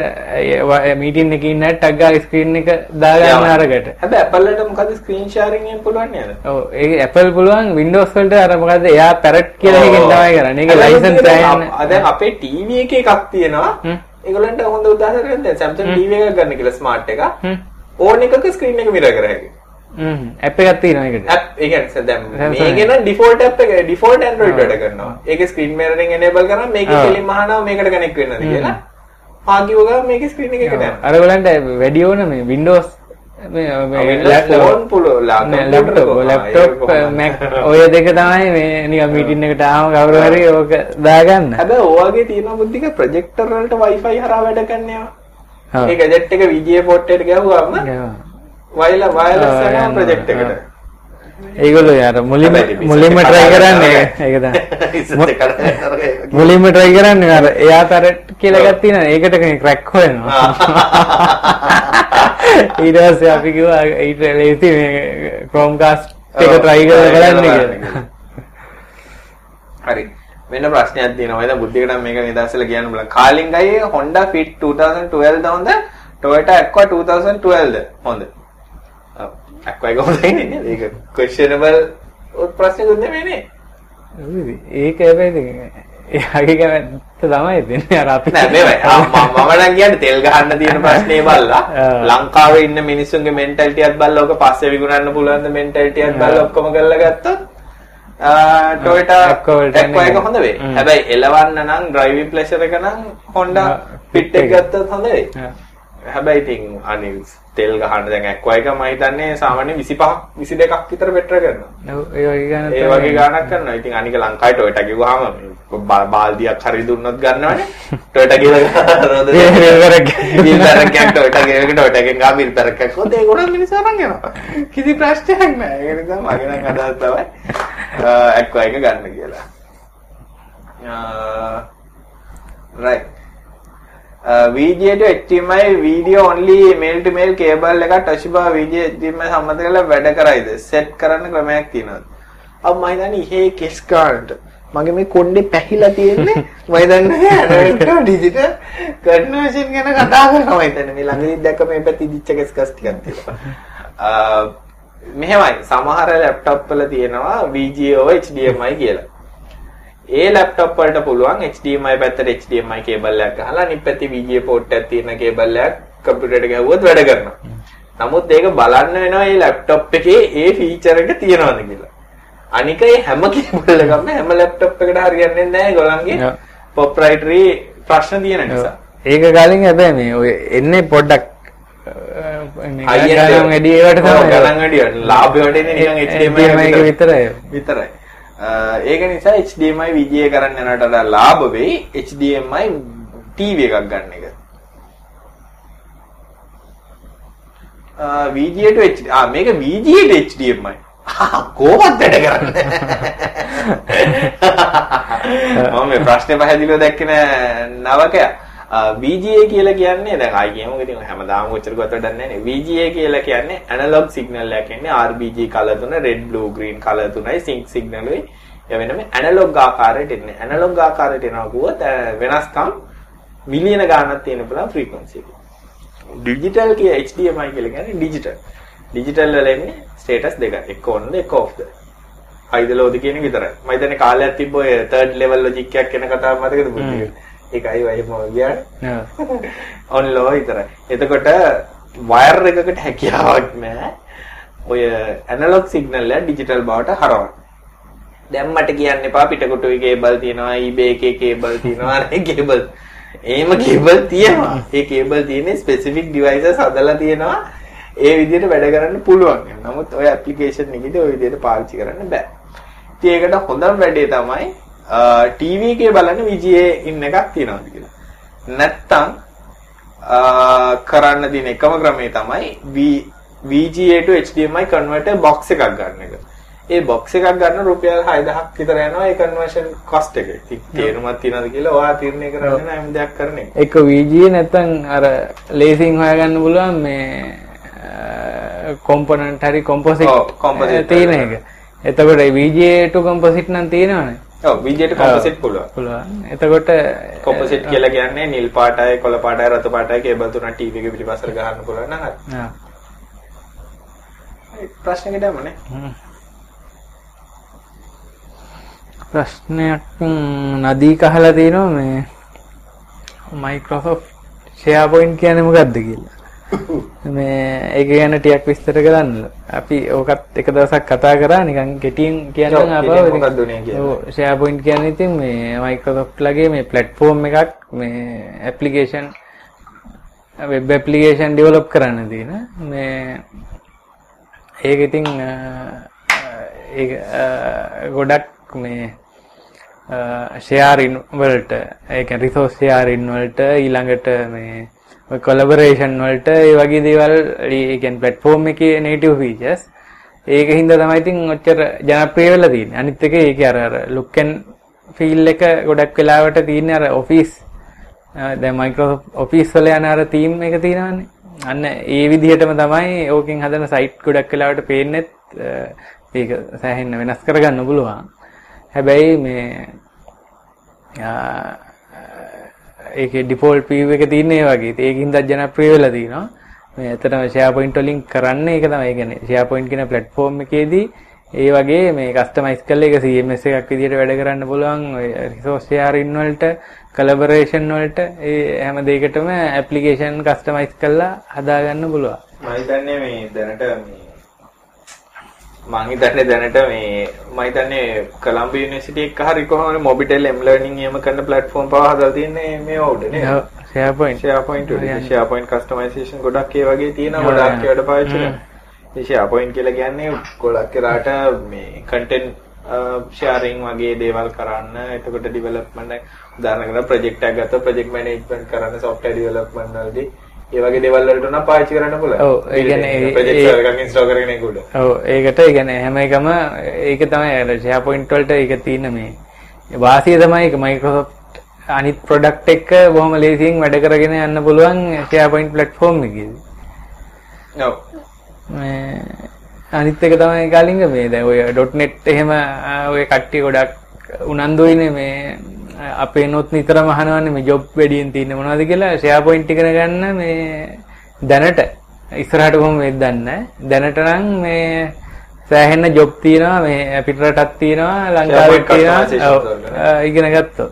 මීටින් එකේ ඉන්න ටග් ගාලා ස්ක්‍රීන් එක දාගන්න අරකට. හැබැයි Apple වලට මොකද screen sharing එකෙන් පුළුවන් නේද? ඔව් ඒක Apple පුළුවන් Windows වලට අර මොකද්ද එයා parrot කියලා එකෙන් තමයි කරන්නේ. ඒක හැබැයි license දැන්. අප- TV එකේ එකක් තියෙනවා. ඒගොල්ලන්ට හොඳ උදාහරණයක් දැන් Samsung TV එකක් ගන්න කියලා smart එක. ඕන එකක screen එක mirror කර app එකක් තියෙනවා ඒකට. app ඒ කියන්නේ දැන් මේකේ default app එක default android වැඩ කරනවා. ඒකේ screen mirroring enable කරා මේකේ. කෙලින්ම අහනවා මේකට connect වෙන්නද කියලා. ආගිව ගමන් මේකේ screen එක එකට යනවා. අර ගලන්ට වැඩි ඕන මේ Windows මේ ලැප්ටොප් ලැප්ටොප් Mac ඔය දෙක තමයි මේ නිකන් මීටින් එකට ආවම කවුරු හරි ඕක දාගන්න. හැබැයි ඔයගේ තියෙන බුද්ධික ප්‍රොජෙක්ටර් වලට wifi හරහා වැඩ කරනවා. ඔව්. ඒ ගැජට් එක VGA port එකට ගැහුවාම wireless ආ, යනවා. ප්‍රොජෙක්ට් එකට. ඒගොල්ලෝ යාර මුලින්ම මුලින්ම try කරන්නේ ඒක තමයි. මුලින්ම try කරන්නේ අර එයා තරට් කියලා එකක් තියෙනවා. ඒකට crack හොයනවා. ඊට පස්සේ අපි කිව්වා ඊට ලේසි මේ Chromecast එක try කරලා බලන්න කියලා. හරි. වෙන ප්‍රශ්නයක් තියෙනවා. එතන බුද්ධිකට මේක නිදර්ශනලා කියන්න බලන්න. කාලින් ගයි Honda Fit 2012 ද හොඳ? Toyota Aqua 2012 ද හොඳ? එක හොඳයි නේද? ඒක questionable ප්‍රශ්නකුත් නෙමෙයි නේ. ඔව්, ඒක හැබැයි එයාගේ කැමැත්ත තමයි දෙන්නේ අර අපි නෑ. ආ, මම නම් කියන්නේ තෙල් ගහන්න තියෙන ප්‍රශ්නේ බල්ලා. ලංකාවේ ඉන්න මිනිස්සුන්ගේ මෙන්ටැලිටි එකත් බල්ලා ඔක පස්සේ විකුණන්න පුළුවන් ද මෙන්ටැලිටි එකත් බල්ලා. ඔක්කොම කරලා ගත්තොත් ටොයටා Aqua වලට Aqua එක එන්නේ. හොඳ වෙයි. හැබැයි එලවන්න නම් driving pleasure එක නම් Honda Fit එක. ගත්තොත් හොඳ වෙයි. ආ. හැබැයි ඉතින් අනිත් තෙල් ගහන්න දැන් Aqua එක මම හිතන්නේ සාමාන්‍ය 25ක් 22ක් විතර බෙටර් කරනවා. ඔව්, ඒ වගේ ගානක් ඒ. වගේ ගාණක් කරනවා. ඉතින් අනික ලංකාවේ ටොයටා බා- බාල්දියක් හරි දුන්නොත් ගන්නවනේ. ටොයටා කියලා රෝද මේ විවරක්. බිල් පෙරක්කයක් ටොයටා කියනකට ටොයටා එකෙන් ගා බිල් පෙරක්කයක් හොද ඒගොල්ලෝ මිනිස්සු අරන් යනවා. කිසි ප්‍රශ්නයක් නැහැ. ඒක නිසා මගේ නම් අදහස් තමයි ඇක්වා එක ගන්න කියලා. right. VGA to HDMI video only male to male cable එක Toshiba VGA HDMI සම්බන්ධ කරලා වැඩ කරයිද? set කරන්න ක්‍රමයක් තියෙනවද? අව මම හිතන්නේ ඉහේ කෙස් ගන්නට මගේ මේ කොණ්ඩේ පැහිලා තියෙන්නේ. මම දන්නේ ඇනලොග් ඩිජිටල් කන්වර්ෂන් ගැන කතා කරනවා. මම හිතන්නේ මේ ළඟදී දැක්ක මේ පැත්තේ ඉදිච්ච කස් ටිකක් තියෙනවා. මෙහෙමයි. සමහර ලැප්ටොප් වල තියෙනවා VGA HDMI කියලා ඒ ලැප්ටොප් වලට පුළුවන් HDMI පැත්තට HDMI කේබල් එකක් ගහලා අනිත් පැත්තේ VGA පෝට් එකක් තියෙන කේබල් එකක් කම්පියුටර් එකට ගැහුවොත් වැඩ කරනවා. නමුත් ඒක බලන්න වෙනවා මේ ලැප්ටොප් එකේ ඒ ෆීචර් එක තියෙනවද කියලා. අනික ඒ හැම කේබල් එකක්ම හැම ලැප්ටොප් එකට හරියන්නේ නැහැ ඒගොල්ලන්ගේ ප්‍රොප්‍රයිටරි ප්‍රශ්න තියෙන නිසා. ඒක කලින් හැබැයි මේ ඔය එන්නේ පොඩ්ඩක් ගණන් වැඩි ඒවට තමයි ගණන් වැඩි ලාභය වටේනේ නිකන් HDMI එක විතරයි. විතරයි. ඒක නිසා HDMI VGA කරන්න යනට වඩා ලාභ වෙයි HDMI TV එකක් ගන්න එක. VGA to HD ආ මේක VGA to HDMI. කොහොමද වැඩ කරන්නේ? මම මේ ප්‍රශ්නේ පැහැදිලිව දැක්කේ නෑ නවකයා. VGA කියලා කියන්නේ දැන් ආයි කියමු ඉතින් හැමදාම කොච්චර ගොත වැඩක් නැහැ නේ. VGA කියලා කියන්නේ ඇනලොග් සිග්නල් එකක් කියන්නේ RGB කලර් තුන red blue green කලර් තුනයි sync signal වෙයි. ඒ වෙනම ඇනලොග් ආකාරයට එන්නේ. ඇනලොග් ආකාරයට එනවා කිව්වොත් වෙනස්කම් මිලියන ගාණක් තියෙන පුළුවන් ෆ්‍රීකවන්සි එක. ඩිජිටල් කිය HDMI කියලා කියන්නේ ඩිජිටල්. ඩිජිටල් වල එන්නේ ස්ටේටස් දෙක. එක ඔන්ද එක ඔෆ්ද. හයිද ලෝද කියන විතරයි. මම හිතන්නේ කාලයක් තිබ්බ ඔය තර්ඩ් ලෙවල් ලොජික් එකක් කියන කතාව මතකද බුද්ධිය? ඒකයි වයිම ගියානේ. ඔන් ලෝ විතරයි. එතකොට වයර් එකකට හැකියාවක් නැහැ. ඔය ඇනලොග් සිග්නල් එක ඩිජිටල් බවට හරවන්න. දැන් මට කියන්න එපා පිටකොටුවේ කේබල් තියෙනවා eBay එකේ කේබල් තියෙනවා නේ කේබල්. එහෙම කේබල් තියෙනවා. ඒ කේබල් තියෙන්නේ ස්පෙસિෆික් ඩිවයිසස් හදලා තියෙනවා. ඒ විදිහට වැඩ කරන්න පුළුවන්. නමුත් ඔය ඇප්ලිකේෂන් එකේදී ඔය විදිහට පාවිච්චි කරන්න බෑ. ඉතින් ඒකට හොඳම වැඩේ තමයි TV එකේ බලන්න VGA ඉන්න එකක් තියෙනවාද කියලා. නැත්තම් කරන්න දින එකම ක්‍රමය තමයි VGA to HDMI converter box එකක් ගන්න එක. ඒ බොක්ස් එකක් ගන්න රුපියල් 6000ක් විතර යනවා ඒ කන්වර්ෂන් කොස්ට් එක. ඉතින් තේරුමක් තියනවද කියලා ඔයා තීරණය කරන්න නම් දෙයක් කරන එක. එක VGA නැත්තම් අර ලේසින් හොයාගන්න පුළුවන් මේ කොම්පොනන්ට් හරි කොම්පොසිට් තියෙන එක. එතකොට VGA to composite නම් තියෙනවනේ. ඔව් to composite පුළුවන්. පුළුවන්. එතකොට composite කියලා කියන්නේ නිල් පාටයි කොළ පාටයි රතු පාටයි කේබල් තුනක් ටීවී එක පිටිපස්සට ගහන්න පුළුවන් නම් හරි. ආ. ප්‍රශ්නෙකට යමුනේ. ප්‍රශ්නයක් නදී කහලා තියෙනවා මේ ෂෙයා පොයින්ට් කියන්නේ මොකක්ද කියලා. මේ ඒක ගැන ටිකක් විස්තර කරන්න. අපි ඕකත් එක දවසක් කතා කරා නිකන් කෙටියෙන් කියන්න අපව මොකක්ද උනේ කියලා. ඔව් ෂෙයා පොයින්ට් කියන්නේ ඉතින් මේ මයික්‍රොසොෆ්ට් ලගේ මේ ප්ලැට්ෆෝම් එකක් මේ ඇප්ලිකේෂන් වෙබ් ඇප්ලිකේෂන් ඩෙවලොප් කරන්න තියෙන මේ ඒක ඉතින් ඒක ගොඩක් මේ ෂෙයාරින් වලට ඒ කියන්නේ රිසෝස් ෂෙයාරින් වලට ඊළඟට මේ කොලැබොරේෂන් වලට ඒ වගේ දේවල් ඒ කියන්නේ ප්ලැට්ෆෝම් එකේ නේටිව් ෆීචර්ස් ඒක හින්දා තමයි ඉතින් ඔච්චර ජනප්‍රිය වෙලා තියෙන්නේ. අනිත් එක ඒකේ අර අර ලුක් ඇන් ෆීල් එක ගොඩක් වෙලාවට තියෙන්නේ අර ඔෆිස් දැන් මයික්‍රොසොෆ්ට් ඔෆිස් වල යන අර තීම් එක තියෙනවානේ. අන්න ඒ විදිහටම තමයි ඕකෙන් හදන සයිට් ගොඩක් වෙලාවට පේන්නේත් ඒක සෑහෙන්න වෙනස් කරගන්න පුළුවන්. හැබැයි මේ ඒකේ ඩිෆෝල්ට් view එක තියෙන ඒ වගේ. ඒකින්ද ජනප්‍රිය වෙලා තිනවා. මේ ඇත්තටම SharePoint වලින් කරන්නේ ඒක තමයි. ඒ කියන්නේ SharePoint කියන platform එකේදී ඒ වගේ මේ කස්ටමයිස් කරලා ඒක CMS එකක් විදිහට වැඩ කරන්න පුළුවන්. ඔය resource sharing වලට, collaboration වලට ඒ හැම දෙයකටම application customize කරලා හදාගන්න පුළුවන්. මම හිතන්නේ මේ දැනට මේ මම හිතන්නේ දැනට මේ මම හිතන්නේ කොලම්බියා යුනිවර්සිටි එක හරි කොහොමද මොබිටෙල් එම් ලර්නින් එහෙම කරන ප්ලැට්ෆෝම් පව හදලා තියන්නේ මේ උඩ නේ? SharePoint. SharePoint උඩ SharePoint customization ගොඩක් ඒ වගේ තියෙනවා ගොඩක් ඒවට පාවිච්චි කරනවා. ඒ SharePoint කියලා කියන්නේ ගොඩක් වෙලාට මේ content sharing වගේ දේවල් කරන්න. එතකොට development උදාහරණයක් project එකක් ගත්තා project management කරන්න software development වලදී ඒ වගේ දේවල් වලට නම් පාවිච්චි කරන්න පුළුවන්. ඔව් ඒ කියන්නේ ප්‍රොජෙක්ට් එකක් ඉන්ස්ටෝල් කරගෙන ඒක උඩ. ඔව් ඒකට ඒ කියන්නේ හැම එකම ඒක තමයි අර SharePoint වලට ඒක තියෙන මේ වාසිය තමයි ඒක Microsoft අනිත් ප්‍රොඩක්ට් එක බොහොම ලේසියෙන් වැඩ කරගෙන යන්න පුළුවන් SharePoint platform එකේදී. ඔව්. මේ අනිත් එක තමයි කලින්ග මේ දැන් ඔය .net එහෙම ඔය කට්ටිය ගොඩක් උනන්දුයිනේ මේ අපේ නොත් නිතරම අහනවන්නේ මේ ජොබ් වැඩියෙන් තියෙන මොනවද කියලා ෂෙයා පොයින්ට් ඉගෙන ගන්න මේ දැනට ඉස්සරහට කොහොම වෙයිද දන්නේ. දැනට නම් මේ සෑහෙන ජොබ් තියෙනවා මේ පිටරටක් තියෙනවා ලංකාවේ තියෙනවා ඉගෙන ගත්තොත්.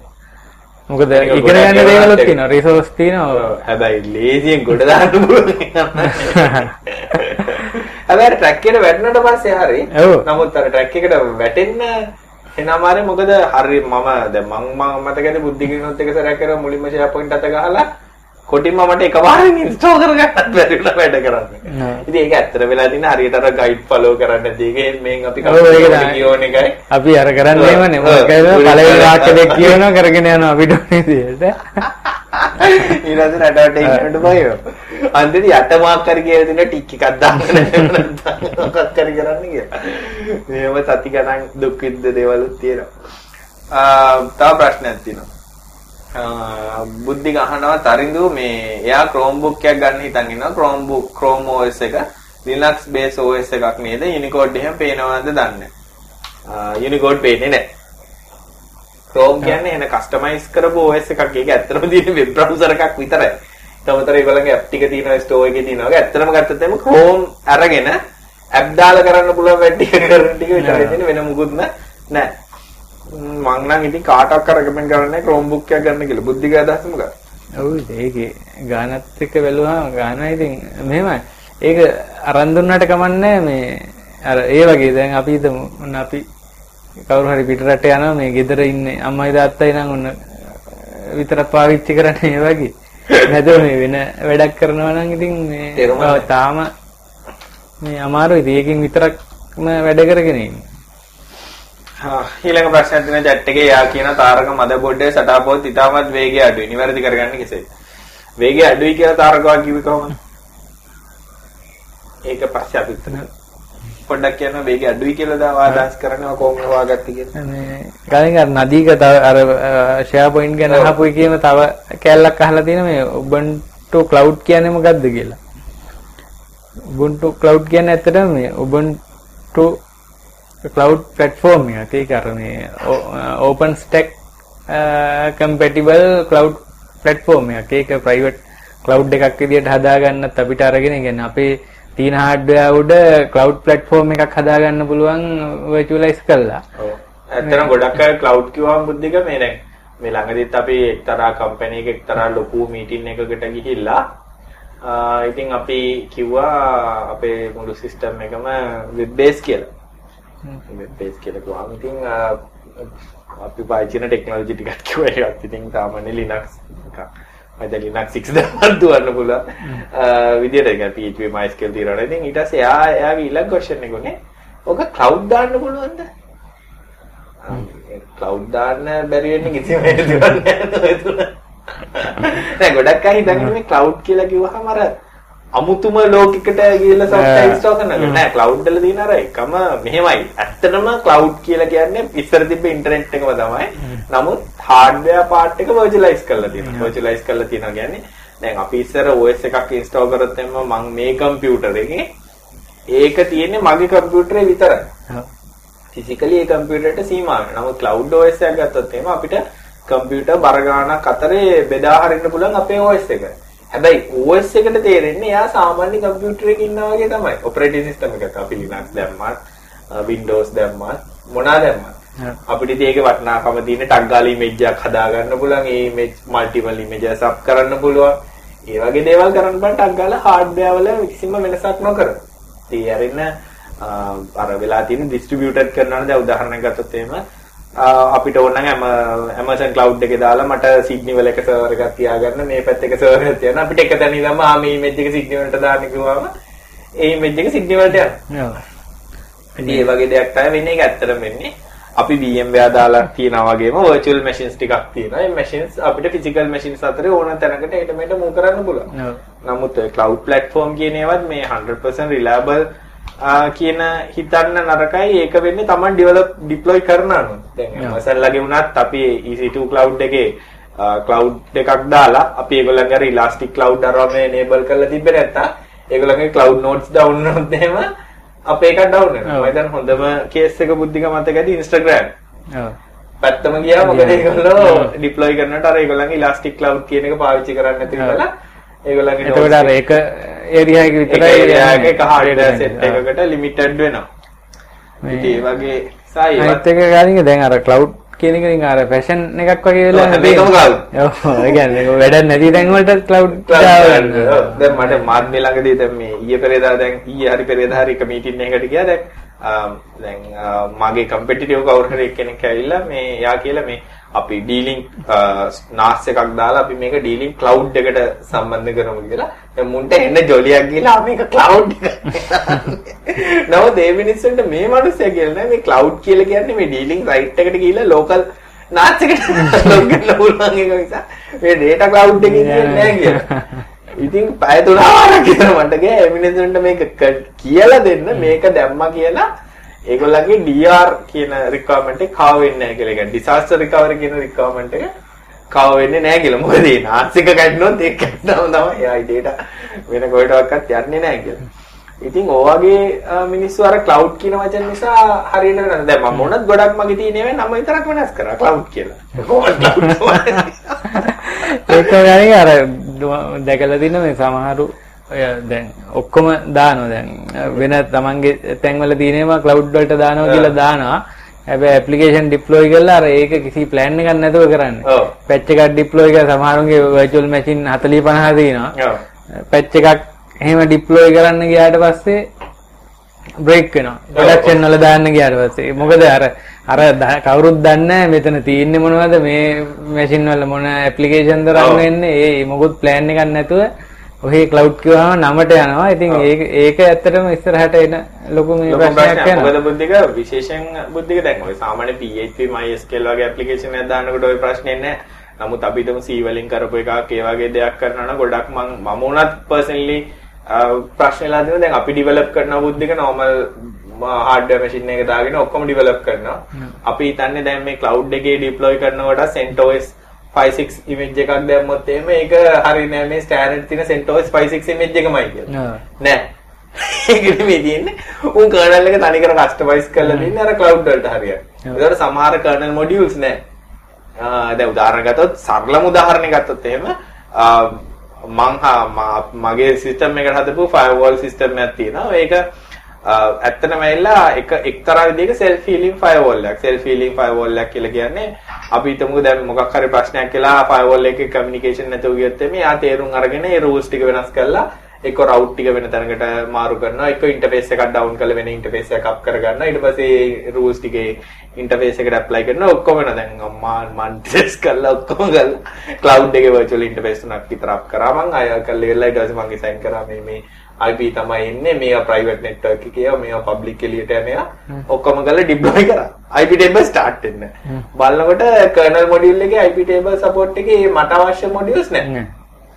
මොකද ඉගෙන ගන්න දේවලුත්. තියෙනවා රිසෝස් තියෙනවා. හැබැයි ලේසියෙන් ගොඩ දාන්න පුළුවන්. හැබැයි ට්‍රැක් එකට වැටුණාට පස්සේ හරි. නමුත් අර ට්‍රැක් එකට වැටෙන්න එන අමාරේ මොකද හරි මම දැන් මම මම මතකද බුද්ධිගිනොත් එක සැරයක් කරා මුලින්ම ෂෙයා පොයින්ට් අත ගහලා කොටින්ම මට එකපාරෙන් ඉන්ස්ටෝල් කරගන්නත් බැරි වුණා වැඩ කරන්න. ඉතින් ඒක ඇත්තට වෙලා තියෙන හරියට අර ගයිඩ් ෆලෝ කරන්න දෙකෙන් මේන් අපි. කියෝන එකයි. අපි අර කරන්නේ. ඔව්. මොකද. පළවෙනි වාක්‍ය කියනවා කරගෙන යනවා අපිට විදියට. ඊළඟට රටවට එන්නට බයව. අන්තිමට යට මාක් කර කියලා දෙන ටික් එකක් දාන්න මොකක් කර කරන්න කියලා. මේව සති ගණන් දුක් විඳ දේවලුත් තියෙනවා. ආ තව ප්‍රශ්නයක් තියෙනවා. බුද්ධි ගහනවා තරිඳු මේ එයා Chromebook එකක් ගන්න හිතන් ඉන්නවා Chromebook Chrome OS එක Linux base OS එකක් නේද Unicode එහෙම පේනවද දන්නේ Unicode පේන්නේ නැහැ. Chrome කියන්නේ එන කස්ටමයිස් කරපු OS එකක්. ඒක ඇත්තටම තියෙන වෙබ් බ්‍රවුසර් එකක් විතරයි. තමතර ඒගොල්ලන්ගේ ඇප් ටික තියෙනවා ස්ටෝර් එකේ තියෙනවා. ඒක ඇත්තටම ගත්තොත් එimhe Chrome අරගෙන ඇප් දාලා කරන්න පුළුවන් වැඩ කරන ටික විතරයි තියෙන්නේ වෙන මුකුත් නැහැ. මං නම් ඉතින් කාටවත් කරකමෙන් කරන්නේ Chromebook එකක් ගන්න කියලා. බුද්ධික අදහස මොකක්ද? ඔව් ඒකේ ගානත් එක්ක බැලුවාම ගාන ඉතින් මෙහෙමයි. ඒක අරන් දුන්නාට කමන්නේ මේ අර ඒ වගේ දැන් අපි හිතමු ඔන්න අපි කවුරු හරි පිටරට යනවා මේ ගෙදර ඉන්නේ අම්මයි තාත්තයි නම් ඔන්න විතර පාවිච්චි කරන්නේ ඒ වගේ. නැතුව මේ වෙන වැඩක් කරනවා නම් ඉතින් මේ තාම මේ අමාරුයි. ඉතින් ඒකෙන් විතරක්ම වැඩ කරගෙන ඉන්නේ. ඊළඟ ප්‍රශ්නයක් තියෙන chat එකේ යා කියන තාරක මදබෝඩ් එකේ සටහපොත් ඉතාමත් වේගය අඩුයි. නිවැරදි කරගන්න කෙසේද? වේගය අඩුයි කියලා තාරකවා කිව්වේ කොහොමද? ඒක පස්සේ අපි උත්තර පොඩ්ඩක් කියන්න වේගය අඩුයි කියලා දා අදහස් කරනවා කොහොමද වාගත්තේ කියලා. මේ ගලින් අර නදීක තව අර ෂෙයා පොයින්ට් ගැන ඔව්. අහපු එකේම තව කැලලක් අහලා තියෙන මේ Ubuntu cloud කියන්නේ මොකද්ද කියලා. Ubuntu cloud කියන්නේ ඇත්තටම මේ Ubuntu cloud platform එකක්. ඒක අර මේ o- uh, open stack uh, compatible cloud platform එකක්. ඒක private cloud එකක් විදියට හදාගන්නත් අපිට අරගෙන කියන්නේ අපේ තියෙන hardware උඩ cloud platform එකක් හදාගන්න පුළුවන් virtualize කරලා. ඔව්. ඇත්තටම ගොඩක් අය cloud කිව්වම බුද්ධික මේ දැන් මේ ළඟදිත් අපි එක්තරා කම්පැනි එක එක්තරා ලොකු මීටින් එකකට ගිහිල්ලා ආ ඉතින් අපි කිව්වා අපේ මුළු සිස්ටම් එකම වෙබ් බේස් කියලා. වෙබ් බේස් කියලා කිව්වම ඉතින් අපි පාවිච්චි කරන ටෙක්නොලොජි ටිකක් කිව්වා ඒකත් ඉතින් සාමාන්‍ය Linux එකක්. දැන් Linux 6 දාන්න දුවන්න පුළුවන්. විදියට ඒක PHP MySQL තියනවා. ඉතින් ඊට පස්සේ එයා එයාගේ ඊළඟ question එක උනේ ඔක cloud දාන්න පුළුවන්ද? ක්ලවුඩ් දාන්න බැරි වෙන්නේ කිසිම හේතුවක් නැහැ. නෑ ගොඩක් අය හිතන්නේ ක්ලවුඩ් කියලා කිව්වහම අර අමුතුම ලෝකයකට ගිහලා install කරනවා. නෑ ක්ලවුඩ් වල තියෙන අර එකම මෙහෙමයි. ඇත්තටම ක්ලවුඩ් කියලා කියන්නේ ඉස්සර තිබ්බ ඉන්ටර්නෙට් එකම තමයි. නමුත් hardware part එක virtualize කරලා තියෙනවා. virtualize කරලා තියෙනවා කියන්නේ දැන් අපි ඉස්සර OS එකක් install කරොත් එම්ම මම මේ කම්පියුටර් එකේ ඒක තියෙන්නේ මගේ කම්පියුටරේ විතරයි. ෆිසිකලි ඒ කම්පියුටරට සීමා වෙනවා. නමුත් cloud OS එකක් ගත්තොත් එහෙම අපිට කම්පියුටර් බර ගාණක් අතරේ බෙදා හරින්න පුළුවන් අපේ OS එක. හැබැයි OS එකට තේරෙන්නේ එයා සාමාන්‍ය කම්පියුටර් එකක ඉන්නා වගේ තමයි. ඔපරේටින් සිස්ටම් එකක් අපි Linux දැම්මත්, Windows දැම්මත්, මොනවා දැම්මත්. අපිට ඉතින් ඒකේ වටිනාකම තියෙන ටග් ගාලා ඉමේජ් එකක් හදා ගන්න පුළුවන්. ඒ ඉමේජ් මල්ටිපල් ඉමේජස් අප් කරන්න පුළුවන්. ඒ වගේ දේවල් කරන්න බෑ ටග් ගාලා හાર્ඩ්වෙයාර් වල කිසිම වෙනසක් නොකර. ඉතින් අර වෙලා තියෙන ඩිස්ට්‍රිබියුටඩ් කරනවා දැන් උදාහරණයක් ගත්තොත් එහෙම අපිට ඕන නම් Amazon cloud එකේ දාලා මට Sydney වල එක සර්වර් එකක් තියාගන්න මේ පැත්ත එක සර්වර් එකක් තියන්න අපිට එක තැන ඉඳන්ම ආ මේ image එක Sydney වලට දාන්න කිව්වම ඒ image එක Sydney වලට යනවා. ඒ වගේ දෙයක් තමයි වෙන්නේ ඒක ඇත්තටම වෙන්නේ. අපි VMware දාලා තියනා වගේම virtual machines ටිකක් තියෙනවා. ඒ machines අපිට physical machines අතරේ ඕන තැනකට එට මෙට move කරන්න පුළුවන්. නමුත් cloud platform කියන ඒවත් මේ 100% reliable කියන හිතන්න නරකයි ඒක වෙන්නේ Taman develop deploy කරන අනුව. දැන් Yeah. Amazon ලගේ වුණත් අපි EC2 cloud එකේ cloud එකක් දාලා අපි ඒගොල්ලන්ගේ අර elastic cloud අරම enable කරලා තිබ්බේ නැත්තම් ඒගොල්ලන්ගේ cloud nodes down වුණොත් එහෙම අපේ එකක් down වෙනවා. මම දැන් හොඳම case එක බුද්ධික මතකදී Instagram. පැත්තම ගියා මොකද ඒගොල්ලෝ ඩිප්ලොයි කරනකොට අර ඒගොල්ලන්ගේ ඉලාස්ටික් ක්ලවුඩ් කියන එක පාවිච්චි කරන්නේ නැති නිසා ඒගොල්ලන්ගේ එතකොට අර ඒක ඒරියා එක විතරයි ඒරියා එක හાર્ඩ්වෙයාර් සෙට් එකකට ලිමිටඩ් වෙනවා. ඉතින් ඒ වගේ සායි අනිත් එක ගානික දැන් අර ක්ලවුඩ් කියන එක නිකන් අර ෆැෂන් එකක් වගේ වෙලා එකම cloud. ඔව් ඒ කියන්නේ වැඩක් නැති තැන් වලට ක්ලවුඩ් දැන් මට මාත් මේ ළඟදී දැන් මේ ඊයේ පෙරේදා දැන් ඊයේ හරි පෙරේදා හරි එක මීටින් එකකට ගියා දැන් දැන් ආ, මගේ කම්පිටිටිව් කවුරු හරි කෙනෙක් ඇවිල්ලා මේ යා කියලා මේ අපි ඩීලින් නාස් එකක් දාලා අපි මේක ඩීලින් ක්ලවුඩ් එකට සම්බන්ධ කරමු කියලා. දැන් මුන්ට එන්න ජොලියක් ගිහලා "ආ, මේක ක්ලවුඩ් එක. නමුත් ඒ මිනිස්සුන්ට මේ මිනිස්සයා කියලා නෑ මේ ක්ලවුඩ් කියලා කියන්නේ මේ ඩීලින් රයිට් එකට ගිහලා ලෝකල් නාස් එකට ලොග් වෙන්න පුළුවන් එක නිසා මේ data cloud එකකින් කියන්නේ නෑ කියලා. ඉතින් පැය තුනමාරක් කියලා මට ගියා ඒ මිනිස්සුන්ට මේක ක- කියලා දෙන්න මේක දැම්මා කියලා ඒගොල්ලන්ගේ DR කියන requirement එක කව වෙන්නේ නැහැ කියලා. ඒ කියන්නේ disaster recovery කියන requirement එක කව වෙන්නේ නැහැ කියලා. මොකද මේ නාස්තික කඩනොත් ඒක කඩනම තමයි එයා data වෙන කොහෙටවත් යන්නේ නැහැ කියලා. ඉතින් ඔයගේ මිනිස්සු අර cloud කියන වචන නිසා හරියට නේද? දැන් මම මොනත් ගොඩක් මගේ තියෙන ඒවා නම විතරක් වෙනස් කරා cloud කියලා. කොහොමද cloud ඒක ගානික අර දුව- දැකලා තියෙන මේ සමහරු ඔය දැන් ඔක්කොම දානවා. දැන් වෙන තමන්ගේ තැන්වල තියෙනවා ක්ලවුඩ් වලට දානවා කියලා දානවා. හැබැයි ඇප්ලිකේෂන් ඩිප්ලොයි කරලා අර ඒක කිසි ප්ලෑන් එකක් නැතුව කරන්නේ. පැච් එකක් ඩිප්ලොයි කරලා සමහරුන්ගේ වර්චුවල් මැෂින් 40 50 තියෙනවා. පැච් එකක් එහෙම ඩිප්ලොයි කරන්න ගියාට පස්සේ බ්‍රේක් වෙනවා. ප්‍රොඩක්ෂන් වල දාන්න ගියාට පස්සේ. මොකද අර අර ද- කවුරුත් දන්නේ මෙතන තියෙන්නේ මොනවද මේ මැෂින් වල මොන ඇප්ලිකේෂන් දරන්න වෙන්නේ. ඒ මොකුත් ප්ලෑන් එකක් නැතුව ඔහේ ක්ලවුඩ් කිව්වම නමට යනවා. ඉතින් ඒක ඒක ඇත්තටම ඉස්සරහට එන ලොකු මේ ප්‍රශ්නයක්. වෙනවා. මොකද බුද්ධික විශේෂයෙන් බුද්ධික දැන් ඔය සාමාන්‍ය PHP MySQL වගේ ඇප්ලිකේෂන් එකක් දානකොට ඔය ප්‍රශ්නේ නැහැ. නමුත් අපි හිතමු C වලින් කරපු එකක් ඒ වගේ දෙයක් කරනවා නම් ගොඩක් මම මම උනත් පර්සනලි ප්‍රශ්නලා දෙනවා දැන් අපි ඩෙවලොප් කරන බුද්ධික normal hardware machine එක දාගෙන ඔක්කොම ඩෙවලොප් කරනවා. අපි හිතන්නේ දැන් මේ cloud එකේ deploy කරනකොට CentOS 56 image එකක් දැම්මොත් එහෙම ඒක හරි නෑ මේ standard තියෙන CentOS 56 image එකමයි කියලා. නෑ. ඒකට මේ තියෙන්නේ උන් කර්නල් එක තනිකර කස්ටමයිස් කරලා දෙන්නේ අර ක්ලවුඩ් වලට හරියට. ඒකට සමහර කර්නල් මොඩියුල්ස් නෑ. දැන් උදාහරණ ගත්තොත් සරලම උදාහරණයක් ගත්තොත් එහෙම මං හා මා- මගේ සිස්ටම් එකට හදපු ෆයර්වෝල් සිස්ටම් එකක් තියෙනවා. ඒක ආ, ඇත්තටම ඇවිල්ලා එක එක්තරා විදිහක self healing firewall එකක්. self healing firewall එකක් කියලා කියන්නේ අපි හිතමුකෝ දැන් මොකක් හරි ප්‍රශ්නයක් කියලා firewall එකේ communication නැතුව ගියොත් එමේ ආ තේරුම් අරගෙන ඒ rules ටික වෙනස් කරලා එක්ක route ටික වෙන තැනකට මාරු කරනවා එක්ක interface එකක් down කරලා වෙන interface එකක් up කර ගන්නවා ඊට පස්සේ rules ටිකේ interface එකට apply කරනවා. ඔක්කොම වෙන දැන් මම මන් test කරලා ඔක්කොම කරලා cloud එකේ virtual interface තුනක් විතර up කරා. මං අය කරලා ඉවරලා ඊට පස්සේ මං assign කරා මේ මේ IP තමයි ඉන්නේ මේවා private network එකේ මේවා public එළියට යන ඒවා ඔක්කොම කරලා deploy කරා. IP table start වෙන්න. බලනකොට kernel module එකේ IP table support එකේ මට අවශ්‍ය modules නැහැ.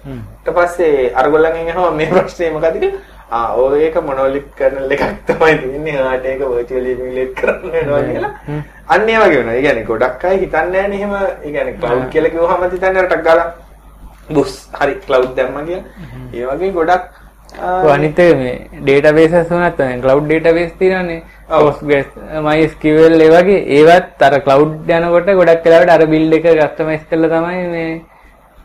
ඊට පස්සේ අරගොල්ලන්ගෙන් අහම මේ ප්‍රශ්නේ මොකද කියලා. ආ ඔය ඒක මොනොලිත් කර්නල් එකක් තමයි තියෙන්නේ. ආට ඒක virtually emulate කරන්න වෙනවා කියලා. අන්න ඒ වගේ වෙනවා. ඒ කියන්නේ ගොඩක් අය හිතන්නේ නැහැ නේ එහෙම. ඒ කියන්නේ cloud කියලා කිව්වහම හිතන්නේ රටක් ගාලා බුස් හරි cloud දැම්මා කියලා. ඒ වගේ ගොඩක් අනිත් මේ databases වුණත් cloud database තියෙනවානේ. Postgres MySQL ඒ වගේ. ඒවත් අර cloud යනකොට ගොඩක් වෙලාවට අර build එක customize කරලා තමයි මේ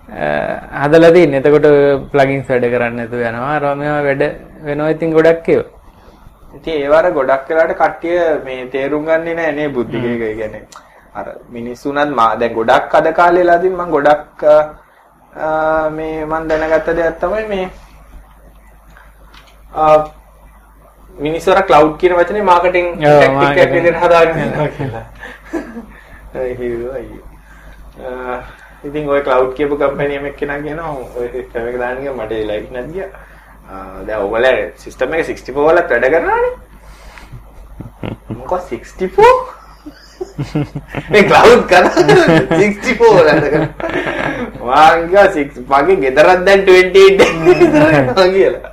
හදලා තියෙන්නේ. එතකොට plugins වැඩ කරන්නේ නැතුව යනවා. අර මේවා වැඩ වෙනවා ඉතින් ගොඩක් ඒවා. ඉතින් ඒවර ගොඩක් වෙලාට කට්ටිය මේ තේරුම් ගන්නේ නැහැ නේ බුද්ධික එක. ඒ කියන්නේ අර මිනිස්සුන්ත් මා දැන් ගොඩක් අද කාලේලාදී මම ගොඩක් මේ මම දැනගත්ත දෙයක් තමයි මේ අ, මිනිස්සු අර cloud කියන වචනේ මාකටිං ටැක්ටික් එකක්. විදිහට හදාගෙන යනවා කියලා. ඒ හිව්වා අයියෝ. අ, ඉතින් ওই cloud කියපු කම්පැනි එකක් කෙනා කියනවා ඔය සිස්ටම් එක දාන්න ගියා මට ඒ ලයිට් නැත් ගියා. ආ දැන් ඔයගොල්ලෝ සිස්ටම් එක 64 වල වැඩ කරනවානේ. මොකක් 64? මේ cloud කරා 64 වල වැඩ කරනවා. මං ගියා 6 මගේ ගෙදරක් දැන් 28 විතර කියලා.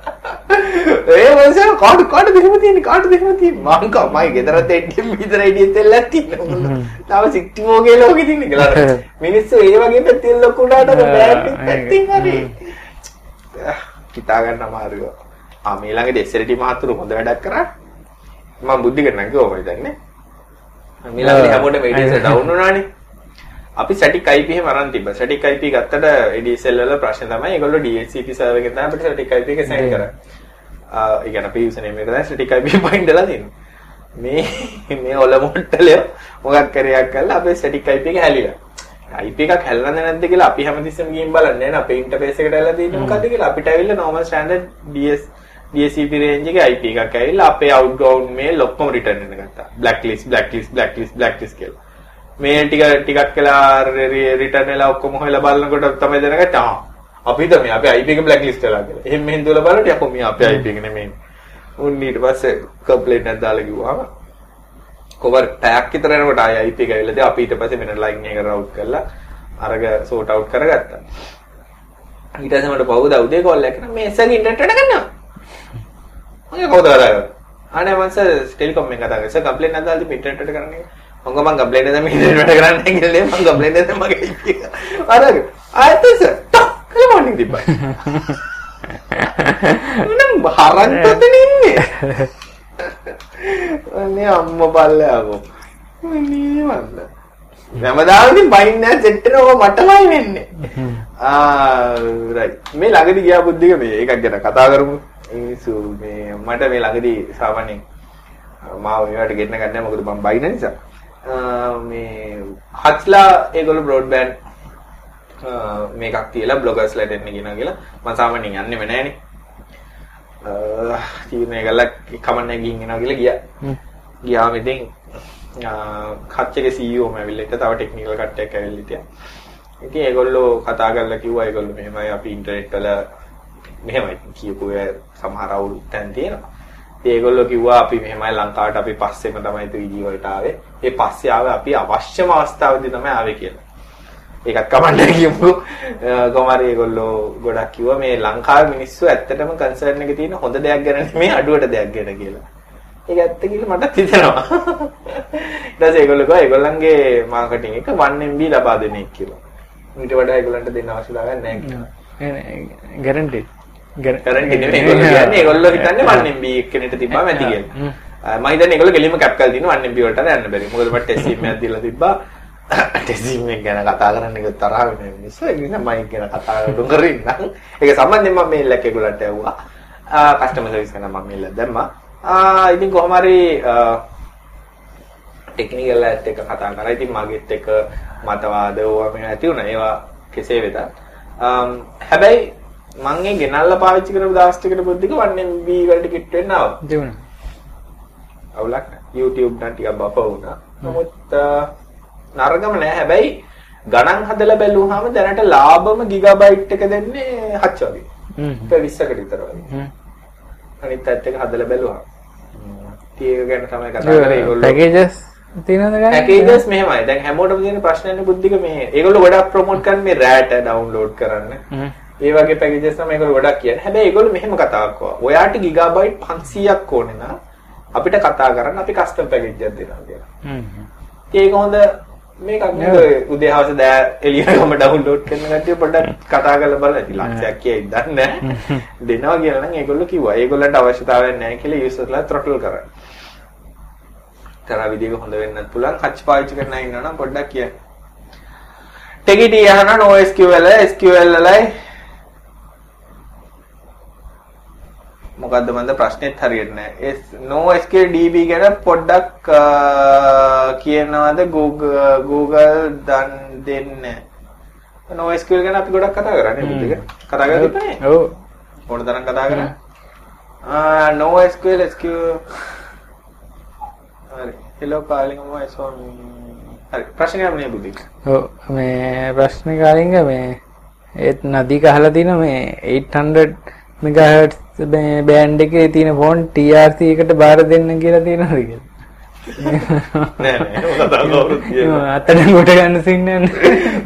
ඒ මොකද කාඩ් කාඩ් දෙහිම තියෙන කාඩ් දෙහිම තියෙන මං කව මගේ ගෙදරත් 80 විතර ඉඩිය තෙල්ලක් තියෙනවා. තව 64 ගේ ලෝකෙ තියෙන කියලා. මිනිස්සු ඒ වගේ පැත්තෙන් ලොකුඩාට බෑට් පැත්තින් හරි. හිතා ගන්න අමාරුයි. ආ මේ ළඟදී SLT මහතුරු හොඳ වැඩක් කරා. මම බුද්ධි කරනවා කිව්වා මම දන්නේ. මේ ළඟදී හැමෝටම ADSL ඩවුන් වුණානේ. අපි static IP එහෙම අරන් තිබ්බා. static IP ගත්තට ADSL වල ප්‍රශ්නේ තමයි ඒගොල්ලෝ DHCP server එකෙන් තමයි අපිට static IP එක send කරන්නේ. ආ ඒ කියන්නේ අපි username එක තමයි static IP කරලා තියෙන්නේ. මේ මේ ඔල මොට්ටලේ මොකක් කරයක් කරලා අපේ static IP එක හැලිලා. IP එකක් හැල්ලන්නේ නැද්ද කියලා අපි හැමතිස්සෙම ගිහින් බලන්නේ නැහැ අපේ ඉන්ටර්ෆේස් එකට ඇවිල්ලා තියෙන්නේ මොකද්ද කියලා අපිට ඇවිල්ලා normal standard DS DSCP range එකේ IP එකක් ඇවිල්ලා අපේ outbound mail ඔක්කොම return වෙන ගත්තා blacklist blacklist blacklist blacklist කියලා මේ ටික ටිකක් කියලා රිටර්න් වෙලා ඔක්කොම හොයලා බලනකොට තමයි දැනගත්තේ ආ අපි තමයි අපේ IP එක blacklist වෙලා කියලා. එහෙන් මෙහෙන් දුවලා බලනකොට යකෝ මේ අපේ IP එක නෙමෙයි. උන් ඊට පස්සේ කම්ප්ලේන්ට් එකක් දාලා කිව්වම කොවර් පැයක් විතර යනකොට ආයි IP එක ඇවිල්ලා දැන් අපි ඊට පස්සේ වෙන ලයින් එක රවුට් කරලා අරග සෝට් අවුට් කරගත්තා. ඊට පස්සේ මට පහුවදා උදේ කෝල් එකක් කරා මේ එස්සගේ ඉන්ටර්නෙට් එක ගන්නවා. මගේ කවුද කතා කරන්නේ? අනේ මං සර් ටෙලිකොම් එකෙන් කතා කරා. සර් කම්ප්ලේන්ට් එකක් දාලා තිබ්බ ඉන්ටර්නෙට් එකට කරන්නේ. මං මං කම්ප්ලේන්ට් එකෙන් ඉන්ටර්නෙට් එකට කරන්නේ කියලා මං කම්ප්ලේන්ට් එකෙන් මගේ IP එක. අරග ආයෙත් සර් ටක් කියලා මොනින් තිබ්බා. නම් හරන්තතන ඉන්නේ. අනේ අම්මා බල්ලයාකෝ. අනේ මල්ල. හැමදාම ඉතින් බයින් නැහැ සෙට් එක ඔබ මටමයි වෙන්නේ. ආ රයිට්. මේ ළඟදී ගියා බුද්ධික මේ එකක් ගැන කතා කරමු. මිනිස්සු මේ මට මේ ළඟදී සාමාන්‍යයෙන් මාව මේවට ගෙන්න ගන්න මොකද මම බයින නිසා. මේ හත්ලා ඒගොල්ලෝ බ්‍රෝඩ්බෑන්ඩ් මේකක් තියලා බ්ලොගර්ස්ලට එන්න කියන කියලා මම සාමාන්‍යයෙන් යන්නේම නැහනේ. තීරණය කළා කමන්නේ ගිහින් එනවා කියලා ගියා. ගියාම ඉතින් කච්චගේ CEO ම ඇවිල්ලා ඉත තව ටෙක්නිකල් කට්ටියක් ඇවිල්ලා හිටියා. ඉතින් ඒගොල්ලෝ කතා කරලා කිව්වා ඒගොල්ලෝ මෙහෙමයි අපි ඉන්ටර්නෙට් වල මෙහෙමයි කියපු සමහර අවුල් තැන් තියෙනවා. ඉතින් ඒගොල්ලෝ කිව්වා අපි මෙහෙමයි ලංකාවට අපි පස්සෙම තමයි 3G වලට ආවේ. ඒ පස්සේ ආවේ අපි අවශ්‍යම අවස්ථාවේදී තමයි ආවේ කියලා. ඒකත් කමන්න කියමු. කොමාරි ඒගොල්ලෝ ගොඩක් කිව්වා මේ ලංකාවේ මිනිස්සු ඇත්තටම කන්සර්න් එක තියෙන හොඳ දෙයක් ගැන නෙමෙයි අඩුවට දෙයක් ගැන කියලා. ඒක ඇත්ත කියලා මටත් හිතෙනවා. ඊට පස්සේ ඒගොල්ලෝ කිව්වා ඒගොල්ලන්ගේ මාකටිං එක 1MB ලබා දෙන එක කියලා. ඊට වඩා ඒගොල්ලන්ට දෙන්න අවශ්‍යතාවයක් නැහැ කියලා. ගැරන්ටි. ගැරන්ටි නෙමෙයි ඒගොල්ලෝ කියන්නේ ඒගොල්ලෝ හිතන්නේ 1MB එක්කෙනෙක්ට තිබ්බම ඇති කියලා. මම හිතන්නේ ඒගොල්ලෝ ගෙලින්ම කැප් කරලා තියෙන 1MB වලට යන්න බැරි. මොකද මට ටෙස්ට් එකක් දීලා තිබ්බා. ටෙස්ට් එක ගැන කතා කරන්න එක තරහ වෙන නිසා ඒක නිසා මයික් ගැන කතා කරන්න කරින්න. ඒක සම්බන්ධයෙන් මම මේල් එකක් ඒගොල්ලන්ට ඇහුවා. කස්ටමර් සර්විස් කරන මම මේල් දැම්මා. ආ ඉතින් කොහොම හරි ටෙක්නිකල් ඇත් එක කතා කරා. ඉතින් මගෙත් එක මතවාද ඕවා මේ ඇති වුණා. ඒවා කෙසේ වෙතත්. හැබැයි මම ඒ ගෙනල්ලා පාවිච්චි කරපු දවස් ටිකට බුද්ධික 1MB වලට කිට් වෙන්න ආවා. දෙවුණා. අවුලක් YouTube නම් ටිකක් බප වුණා. නමුත් නරකම නෑ. හැබැයි ගණන් හදලා බැලුවාම දැනට ලාභම ගිගාබයිට් එක දෙන්නේ 7 වගේ. ඒක 20කට විතර වගේ. අනිත් පැත්ත එක හදලා බැලුවා. ඒක ගැන තමයි කතා කරේ ඒගොල්ලෝ. පැකේජස් තියෙනවද ගන්න? පැකේජස් මෙහෙමයි. දැන් හැමෝටම තියෙන ප්‍රශ්නන්නේ බුද්ධික මේ ඒගොල්ලෝ ගොඩක් ප්‍රොමෝට් කරන්නේ මේ රෑට ඩවුන්ලෝඩ් කරන්න. ඒ වගේ පැකේජස් තමයි ඒගොල්ලෝ ගොඩක් කියන්නේ. හැබැයි ඒගොල්ලෝ මෙහෙම කතාවක් කරනවා. ඔයාට ගිගාබයිට් 500ක් ඕනේ නම් අපිට කතා කරන්න අපි කස්ටම් පැකේජ් එකක් දෙනවා කියලා. හ්ම්. ඒක හොඳ මේකක් නේද උදේ හවස දෑ එළියටම ඩවුන්ලෝඩ් කරන කට්ටිය පොඩ්ඩක් කතා කරලා බලන්න. ඉතින් ලක්ෂයක් කියයි දන්නේ නැහැ. දෙනවා කියලා නම් ඒගොල්ලෝ කිව්වා. ඒගොල්ලන්ට අවශ්‍යතාවයක් නැහැ කියලා යූසර්ලා throttle කරා. තරහ විදිහක හොඳ වෙන්නත් පුළුවන්. කච් පාවිච්චි කරන අය ඉන්නවා නම් පොඩ්ඩක් කියන්න. ටෙකිටි යහන NoSQL SQL වලයි මොකද්ද මන්ද ප්‍රශ්නෙත් හරියට නෑ. NoSQL DB ගැන පොඩ්ඩක් කියනවාද Google Google දන් දෙන්න. NoSQL ගැන අපි ගොඩක් කතා කරන්නේ බුද්ධික. කතා කරලා තිබුණේ. ඔව්. ඕන තරම් කතා කරා. ආ NoSQL SQL හරි. hello calling my son. හරි. ප්‍රශ්නයක් නේ බුද්ධික. ඔව් මේ ප්‍රශ්නේ කාලින්ග මේ ඒත් නදී කහලා තියෙන මේ 800 මෙගාහර්ට්ස් මේ බෑන්ඩ් එකේ තියෙන ෆෝන් TRC එකට බාර දෙන්න කියලා තියෙනවද කියලා. අතන කොට ගන්න සින්නන්නේ.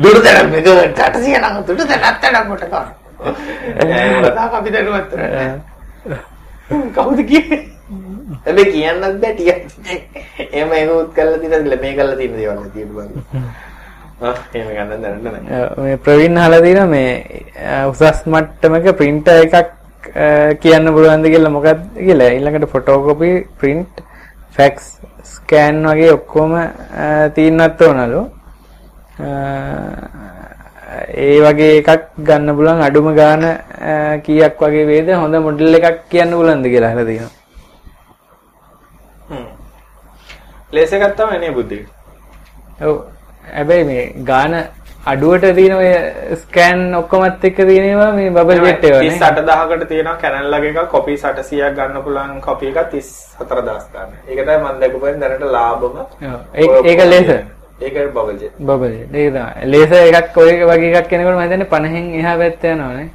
දුරතන මෙග 800 නම් දුරතන අත්තඩම් කොට ගන්න. නෑ කතා අපි දරුවත්. කවුද කියන්නේ? හැබැයි කියන්නත් බෑ ටිකක්. එහෙම උත් කරලා තියෙනද මේ කරලා තියෙන දේවල් තියෙන බං. ගන්න. මේ ප්‍රවීන් අහලා තියෙනවා මේ උසස් මට්ටමක printer එකක් කියන්න පුළුවන්ද කියලා මොකක්ද කියලා ඊළඟට ෆොටෝකොපි print ෆැක්ස් ස්කෑන් වගේ ඔක්කොම තියන්නත් ඕනලු ඒ වගේ එකක් ගන්න පුළුවන් අඩුම ගාන කීයක් වගේ වේද හොඳ මොඩල් එකක් කියන්න පුළුවන්ද කියලා අහලා තියෙනවා. හ්ම්. ලේස එකක් තමයි නේ බුද්ධි. ඔව්. හැබැයි මේ ගාන අඩුවට තියෙන ඔය ස්කෑන් ඔක්කොමත් එක්ක තියෙනවා මේ බබල් ජෙට් ඒවා නේ. 38000කට තියෙනවා කැනල් ලගේ එකක් කොපි 800ක් ගන්න පුළුවන් කොපි එකක් 34000 ගන්න. ඒක තමයි මම දැකපුවෙන් දැනට ලාභම. ඒක ලේසර්. ඒක බබල් ජෙට්. Bubble jet. ඒක තමයි. ලේසර් එකක් ඔය වගේ එකක් කෙනෙකුට මම හිතන්නේ 50න් එහා පැත්ත යනවානේ.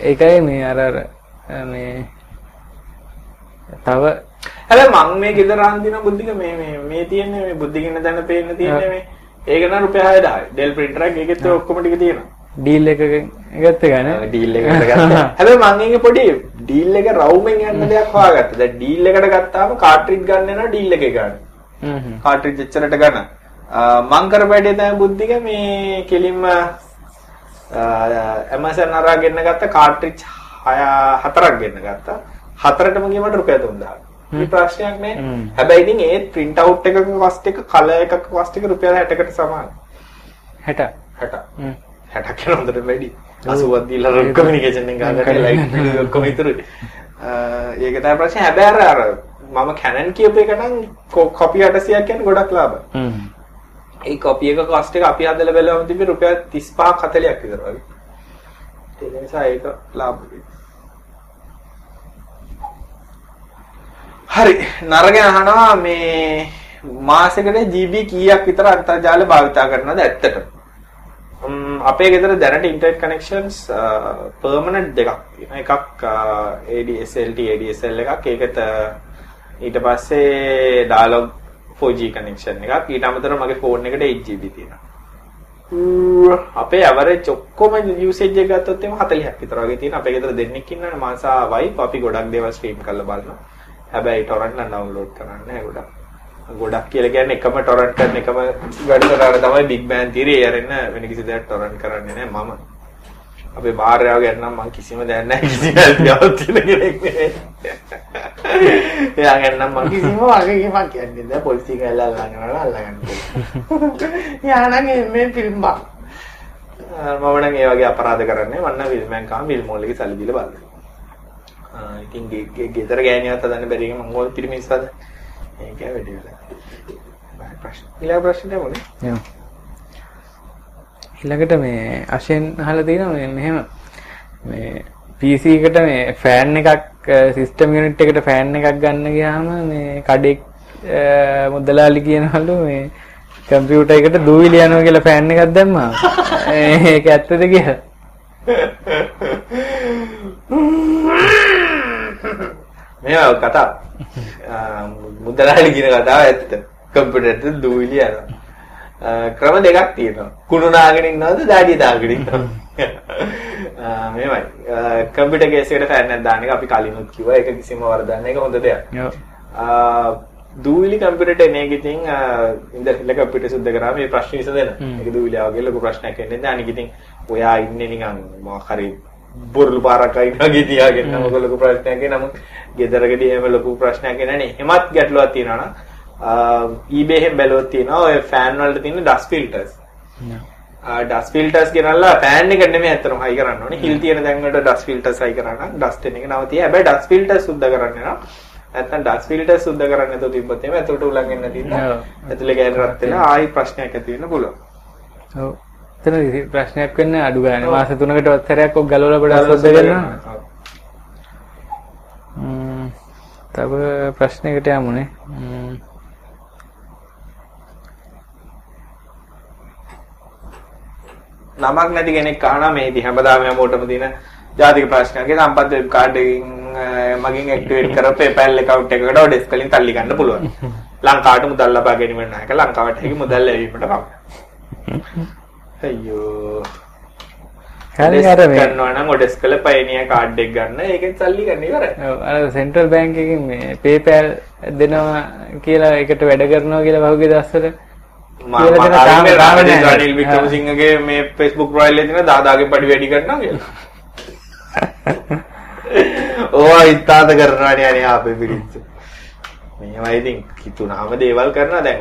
ඒකයි මේ අර මේ තව හැබැයි මම මේ ගෙදර අන්දින බුද්ධික මේ මේ මේ තියෙන්නේ මේ බුද්ධිකින්න දැන පේන්න තියෙන්නේ මේ ඒක නම් රුපියල් 6000යි. ඩෙල් printer එකක් ඒකෙත් ඔක්කොම ටික තියෙනවා. ඩීල් එකකින් ගත්ත ගානේ. ඩීල් එකකට ගත්තා. හැබැයි මං ඉන්නේ පොඩි ඩීල් එක රවුමෙන් යන්න දෙයක් හොයාගත්තා. දැන් ඩීල් එකට ගත්තාම කාට්‍රිජ් ගන්න යනවා ඩීල් එකේ ගන්න. හ්ම් හ්ම්. කාට්‍රිජ් එච්චරට ගන්න. මං කරපැඩේ තමයි බුද්ධික මේ කෙලින්ම Amazon අරා ගෙන්න ගත්ත කාට්‍රිජ් 6 හතරක් ගෙන්න ගත්තා. හතරටම ගියමට රුපියල් 3000. මේ ප්‍රශ්නයක් නෑ. හැබැයි ඉතින් ඒ print out එකක cost එක කලර් එකක cost එක රුපියල් 60කට සමානයි. 60. 60. හ්ම්. 60 කියන හොඳට වැඩි. 80ක් දීලා කමියුනිකේෂන් එක ගන්න ලයිට් බිල් ඔක්කොම ඉතුරුයි. ඒක තමයි ප්‍රශ්නේ. හැබැයි අර මම Canon කියපු එක නම් කොපි 800ක් කියන්නේ ගොඩක් ලාභයි. හ්ම්. ඒ කොපි එක cost එක අපි හදලා බැලුවම තිබ්බේ රුපියල් 35ක් 40ක් විතර වගේ. ඒක නිසා ඒක ලාභයි. හරි නරගෙන අහනවා මේ මාසෙකට GB කීයක් විතර අන්තර්ජාල භාවිතා කරනවද ඇත්තටම? ම්, අපේ ගෙදර දැනට ඉන්ටර්නෙට් කනෙක්ෂන්ස් පර්මනන්ට් දෙකක් තියෙනවා. එකක් ADSL ADSL එකක්. ඒකත් ඊට පස්සේ dialog 4G කනෙක්ෂන් එකක්. ඊට අමතරව මගේ ෆෝන් එකට 8GB තියෙනවා. ඌ, අපේ ඇවරේජ් ඔක්කොම යූසේජ් එක ගත්තොත් එහම 40ක් විතර වගේ තියෙනවා. අපේ ගෙදර දෙන්නෙක් ඉන්නවනේ මාසා වයිෆ් අපි ගොඩක් දේවල් ස්ට්‍රීම් කරලා බලනවා. හැබැයි ටොරන්ට් නම් ඩවුන්ලෝඩ් කරන්නේ නැහැ ගොඩක්. ගොඩක් කියලා කියන්නේ එකම ටොරන්ට් කරන එකම වැඩසටහන තමයි Big Bang Theory එරෙන්න වෙන කිසි දෙයක් ටොරන්ට් කරන්නේ නැහැ මම. අපේ භාර්යාව ගැන නම් මම කිසිම දෙයක් නැහැ කිසි හැකියාවක් තියෙන කෙනෙක් නෙවෙයි. එයා ගැන නම් මම කිසිම වගකීමක් කියන්නේ නැහැ පොලිසිය ගාලා අල්ලන්න අල්ලගන්න. යා නම් මේ ෆිල්ම් බා. මම නම් ඒ වගේ අපරාධ කරන්නේ මම නම් ෆිල්ම් එකක් කාම ෆිල්ම් වල සල්ලි දීලා බලනවා. ඉතින් ගේ ගෙදර ගෑණියවත් හදන්න බැරි එක මම ඕල් පිරිමිස්සද ඒක වැඩි වෙලා ප්‍රශ්න ඊළඟ ප්‍රශ්නේ මොනේ යම්. ඊළඟට මේ අශෙන් අහලා තියෙනවා මේ මෙහෙම මේ PC එකට මේ ෆෑන් එකක් සිස්ටම් යුනිට් එකට ෆෑන් එකක් ගන්න ගියාම මේ කඩෙක් මුදලාලි කියනවලු මේ කම්පියුටර් එකට දූවිලි යනවා කියලා ෆෑන් එකක් දැම්මා. ඒක ඇත්තද කියලා? මේ කතාව මුදලාලි කියන කතාව ඇත්ත කම්පියුටර් දූවිලි යනවා. ක්‍රම දෙකක් තියෙනවා. කුණු නාගෙන ඉන්නවද දාඩිය දාගෙන ඉන්නවද? මේවයි. කම්පියුටර් කේස් එකට ෆෑන් එකක් දාන්න එක අපි කලිනුත් කිව්වා. ඒක කිසිම වරදක් නැහැ ඒක හොඳ දෙයක්. දූවිලි කම්පියුටර් එන එක ඉතින් ඉන්දර්හිල කම්පියුටර් සුද්ධ කරාම මේ ප්‍රශ්න විසඳෙනවා. ඒක දූවිලි ආවගේ ලොකු ප්‍රශ්නයක් එන්නේ නැහැ. අනික ඉතින් ඔයා ඉන්නේ නිකන් මොකක් හරි බොරළු පාරක් අයින් වගේ තියාගෙන මොකද ලොකු ප්‍රශ්නයක් නමුත් ගෙදරකදී එහෙම ලොකු ප්‍රශ්නයක් නෑනේ. එහෙමත් ගැටලුවක් තියෙනවා නම් eBay එකෙන් බැලුවොත් තියෙනවා ඔය ෆෑන් වලට තියෙන dust filters. ඩස් ෆිල්ටර්ස් ගෙනල්ලා ෆෑන් එක නෙමෙයි අතනම හයි කරන්න ඕනේ. හිල් තියෙන තැන් වලට ඩස් ෆිල්ටර්ස් හයි කරා නම් ඩස්ට් එක නවතිය. හැබැයි ඩස් ෆිල්ටර්ස් සුද්ධ කරන්න නම් නැත්නම් ඩස් ෆිල්ටර්ස් සුද්ධ කරන්න නැතුව තිබ්බොත් එimhe ඇතුළට උලන් එන්න තියෙනවා. ඇතුළේ ගෑන රත් වෙලා ආයි ප්‍රශ්නයක් ඇති වෙන්න පුළුවන්. ඔව්. එතන ප්‍රශ්නයක් වෙන්නේ අඩු ගන්න. මාස 3කට වත්තරයක් ඔක් ගලවලා ගොඩක් සොද්ද. ම්ම්. තව ප්‍රශ්නයකට යමුනේ. නමක් නැති කෙනෙක් අහනවා මේ ඉතින් හැමදාම හැමෝටම තියෙන ජාතික ප්‍රශ්නයක්. සම්පත් වෙබ් කාඩ් එකකින් මගින් ඇක්ටිවේට් කරපු PayPal account එකකට ඩෙස්ක් වලින් තල්ලි ගන්න පුළුවන්. ලංකාවට මුදල් ලබා ගැනීම නැහැ. ලංකාවට හැකි මුදල් ලැබීමට පමණයි. අයියෝ. හරි අර මේ ගන්නවා නම් ඔඩෙස් කළ පයනිය කාඩ් එක ගන්න ඒකෙන් සල්ලි ගන්න ඉවරයි. අර සෙන්ට්‍රල් බැංක් එකකින් මේ PayPal දෙනවා කියලා එකට වැඩ කරනවා කියලා පහුගිය දවස්වල මම තාම රනිල් නෑ. වික්‍රමසිංහගේ මේ Facebook profile එකේ තියෙන 10000ගේ පඩි වැඩි කරනවා කියලා. ඕවා ඉත්තාත කරනවානේ අනේ ආපේ පිටිච්ච. මේවා ඉතින් හිතුනාම දේවල් කරනවා දැන්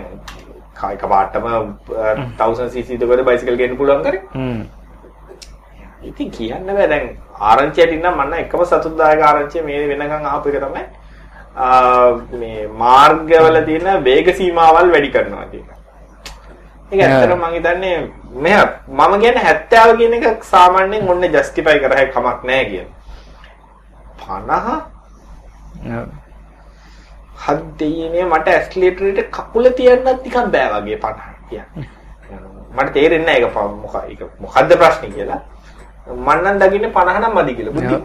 කායික පාටම 1000 cc දකද බයිසිකල් ගේන්න පුළුවන් කරේ. හ්ම්. ඉතින් කියන්න බෑ දැන් ආරංචියට ඉන්න මන්න එකම සතුටුදායක ආරංචිය මේ වෙනකන් ආපු එක තමයි මේ මාර්ගවල තියෙන වේග සීමාවල් වැඩි කරනවා කියන එක. ඒක ඇත්තටම මම හිතන්නේ මෙහ මම කියන්නේ 70 කියන එක සාමාන්‍යයෙන් ඔන්න ජස්ටිෆයි කරහයි කමක් නැහැ කියන. 50 දෙයිනේ මට ඇස්ලේටරේට කකුල තියන්නත් නිකන් බෑ වගේ 50 කියන්නේ. මට තේරෙන්නේ නැහැ ඒක මොකක් ඒක මොකද්ද ප්‍රශ්නේ කියලා. මම නම් දකින්නේ 50 නම් මදි කියලා. බුද්ධි.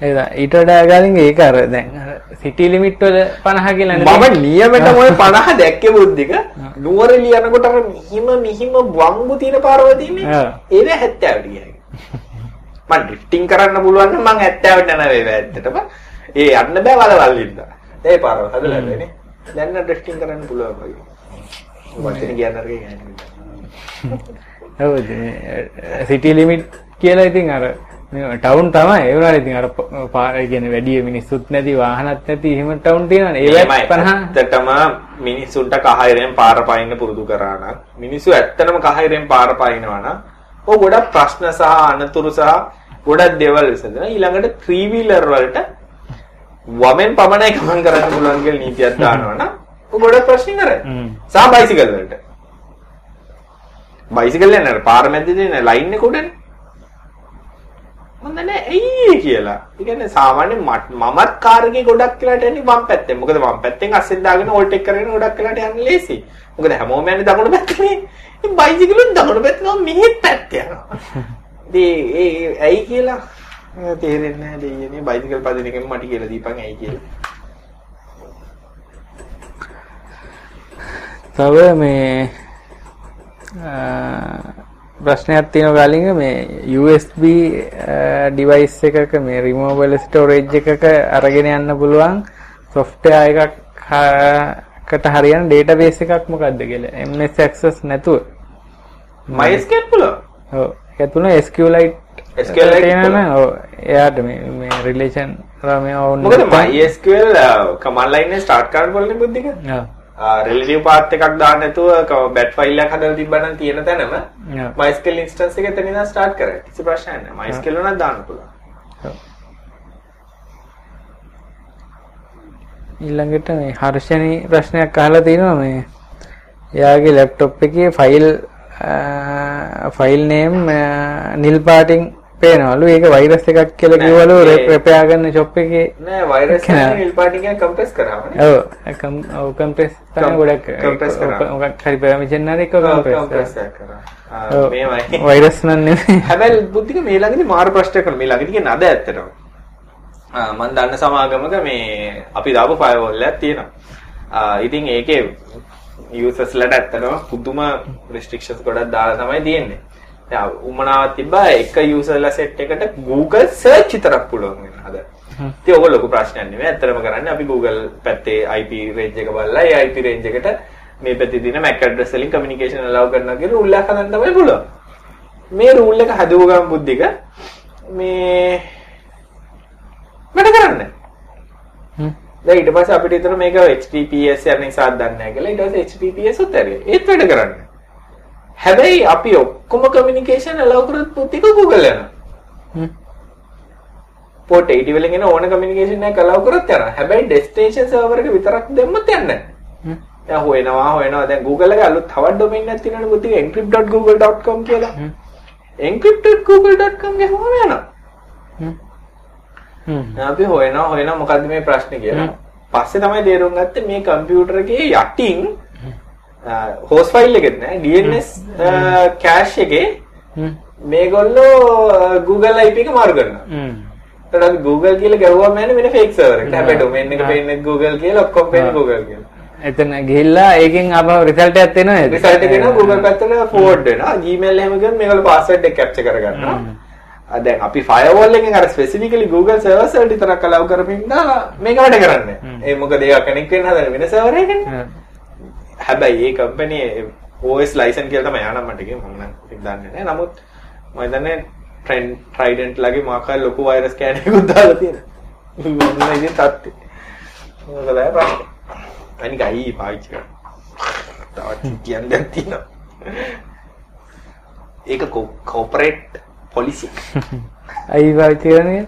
ඒක ඊට වඩා ගාලින් ඒක අර දැන් අර සිටි ලිමිට් වල 50 කියලා නේ මම නියමෙටම ඔය 50 දැක්කේ බුද්ධික. නුවර ලියනකොට අර මිහිම මිහිම වංගු තියෙන. ඔව්. ඒක 70ට ගියයි. මම ඩ්‍රිෆ්ටිං කරන්න පුළුවන් නම් මම 70ට යනවා වේ ඇත්තටම. ඒ යන්න බෑ වලවල් ඉන්න. ඒ පාරවල් හදලා නේ. දැන් නම් ඩ්‍රිෆ්ටිං කරන්න පුළුවන් වගේ. වචන කියන්න අරගෙන යන්නේ. ඔව් සිටි ලිමිට් කියලා ඉතින් අර ටවුන් තමයි. ඒ වුණාට ඉතින් අර ප- පා- ඒ කියන්නේ වැඩි මිනිස්සුත් නැති වාහනත් නැති එහෙම ටවුන් තියෙනවානේ. ඒවත් 50 ඇත්තටම මිනිස්සුන්ට කහිරෙන් පාර පයින්න පුරුදු කරා නම් මිනිස්සු ඇත්තටම කහිරෙන් පාර පයින්නවා නම් ඔය ගොඩක් ප්‍රශ්න සහ අනතුරු සහ ගොඩක් දේවල් විසඳන ඊළඟට ත්‍රී වීලර් වලට වමෙන් පමණයි ගමන් කරන්න පුළුවන් කියලා නීතියක් දානවා නම් ඔය ගොඩක් ප්‍රශ්න කරයි. සහ බයිසිකල් වලට. බයිසිකල් යන පාර මැද්දේ තියෙන ලයින් එක උඩනේ. මම දන්නේ ඇයි කියලා. ඒ කියන්නේ සාමාන්‍යයෙන් මට- මමත් කාර් එකේ ගොඩක් වෙලාට යන්නේ වම් පැත්තෙන්. මොකද වම් පැත්තෙන් අස්සෙන් දාගෙන ඕල්ටෙක් කරගෙන ගොඩක් වෙලාට යන්න ලේසි. මොකද හැමෝම යන්නේ දකුණු පැත්තේ. ඉතින් බයිසිකලෙන් දකුණු පැත්තේ නම් මෙහෙත් පැත්ත යනවා. ඒ ඇයි කියලා තේරෙන්නේ නැහැ දෙයියනේ බයිසිකල් පදින එකෙන් මට කියලා දීපන් ඇයි කියලා. තව මේ ප්‍රශ්නයක් තියෙනවා ගාලින්ග මේ USB ඩිවයිස් එකක මේ රිමූවබල් ස්ටෝරේජ් එකක අරගෙන යන්න පුළුවන් සොෆ්ට්වෙයාර් එකක් හ- කට හරියන ඩේටාබේස් එකක් මොකක්ද කියලා MS access නැතුව MySQL පුළුවන්. ඔව් ඒක තුන SQLite ඔව් එයාට මේ රිලේෂන් රාමේ ඕන මොකද MySQL කමාන්ඩ් ලයින් එකේ ස්ටාර්ට් කරන්න බලන්නේ බුද්ධික. රිලේටිව් පාත් එකක් දාන්න නැතුව බැට් ෆයිල් එකක් හදලා තිබ්බනම් තියෙන තැනම MySQL instance එක එතන ඉඳන් ස්ටාර්ට් කරා. කිසි ප්‍රශ්නයක් නැහැ. MySQL උනත් දාන්න පුළුවන්. ඊළඟට මේ හර්ෂණී ප්‍රශ්නයක් අහලා තිනවා මේ එයාගේ ලැප්ටොප් එකේ ෆයිල් ෆයිල් නේම් නිල් පාටින් පේනවලු ඒක වෛරස් එකක් කියලා කිව්වලු රෙපෙයා ගන්න ෂොප් එකේ නෑ වෛරස්. එක නිල් පාටින් එක කම්ප්‍රෙස් කරාමනේ. ඔව් ඔව් කම්ප්‍රෙස් තමයි ගොඩක් compress කරා. මොකක් හරි පර්මිෂන් හරි එක කම්ප්‍රෙස් කම්ප්‍රෙස් කරා. මේවයි. වෛරස් නම් නෙමෙයි හැබැයි බුද්ධික මේ ළඟදී මාරු ප්‍රශ්නයක් කරන මේ ළඟදී කියන්නේ අද ඇත්තටම. මම දන්න සමාගමක මේ අපි දාපු ෆයර්වෝල් එකක් තියෙනවා. ඉතින් ඒකේ යූසර්ස්ලට ඇත්තටම පුදුම රෙස්ට්‍රික්ෂන්ස් ගොඩක් දාලා තමයි තියෙන්නේ. දැන් උමනාවක් තිබ්බා එක යූසර්ලා සෙට් එකට Google search විතරක් පුළුවන් වෙන අද. ඉතින් ඕක ලොකු ප්‍රශ්නයක් නෙමෙයි. ඇත්තටම කරන්නේ අපි Google පැත්තේ IP range එක බලලා ඒ IP range එකට මේ පැත්තේ තියෙන MAC address වලින් communication allow කරනවා කියලා rule එකක් හදන්න තමයි පුළුවන්. මේ රූල් එක හදුව ගමන් බුද්ධික මේ වැඩ කරන්නේ. හ්ම්. දැන් ඊට පස්සේ අපිට හිතන මේක HTTPS යන නිසා දන්නේ නැහැ කියලා ඊට පස්සේ HTTPS උත් ඇරියා. ඒත් වැඩ කරන්නේ. හැබැයි අපි ඔක්කොම communication allow කරොත් බුද්ධික Google යනවා. port 80 වලින් එන ඕන communication එකක් allow කරොත් යනවා. හැබැයි destination server එක විතරක් දැම්මත් යන්නේ නැහැ. දැන් හොයනවා හොයනවා දැන් Google එකේ අලුත් තවත් domain එකක් තියෙනවනේ බුද්ධික encrypt.google.com කියලා. encrypt.google.com ගහුවම යනවා. හ්ම්. අපි හොයනවා හොයනවා මොකද්ද මේ ප්‍රශ්නේ කියලා. පස්සේ තමයි තේරුම් ගත්තේ මේ කම්පියුටර් එකේ යටින් හෝස් ෆයිල් එකෙත් නෑ DNS කෑෂ් එකේ. මේගොල්ලෝ Google IP එක මාරු කරනවා. අපි Google කියලා ගැහුවම යන්නේ වෙන fake server එකට. හැබැයි domain එක. පේන්නේ Google කියලා ඔක්කොම පේන්නේ. Google කියලා. එතන ගිහිල්ලා ඒකෙන් ආපහු රිසල්ට් එකක් එනවා රිසල්ට් එක එනවා Google පැත්තට forward වෙනවා. Gmail එහෙම ගියොත් මේගොල්ලෝ password එක capture කරගන්නවා. දැන් අපි firewall එකෙන් අර specifically Google servers වලට විතරක් allow කරමින් ඉඳලා මේක වැඩ කරන්නේ. ඒ මොකද ඒක connect වෙන්න හදන වෙන එකකනේ. හැබැයි ඒ කම්පැනි OS ලයිසන් කියලා තමයි යානම් මට කිව්වේ මම නම් ඉතින් දන්නේ නැහැ. නමුත් මම හිතන්නේ ට්‍රෙන්ඩ් ට්‍රයිඩන්ට් ලගේ මොකක් හරි ලොකු වෛරස් කෑන එකක් දාලා තියෙනවා. මොන ඉතින් තත්ති. මොකද ප්‍රශ්නේ. අනික අයි පාවිච්චි කරනවා. තවත් කියන්න දෙයක් තියෙනවා. ඒක කෝපරේට් පොලිසි අයි පාවිච්චි කරන්නේ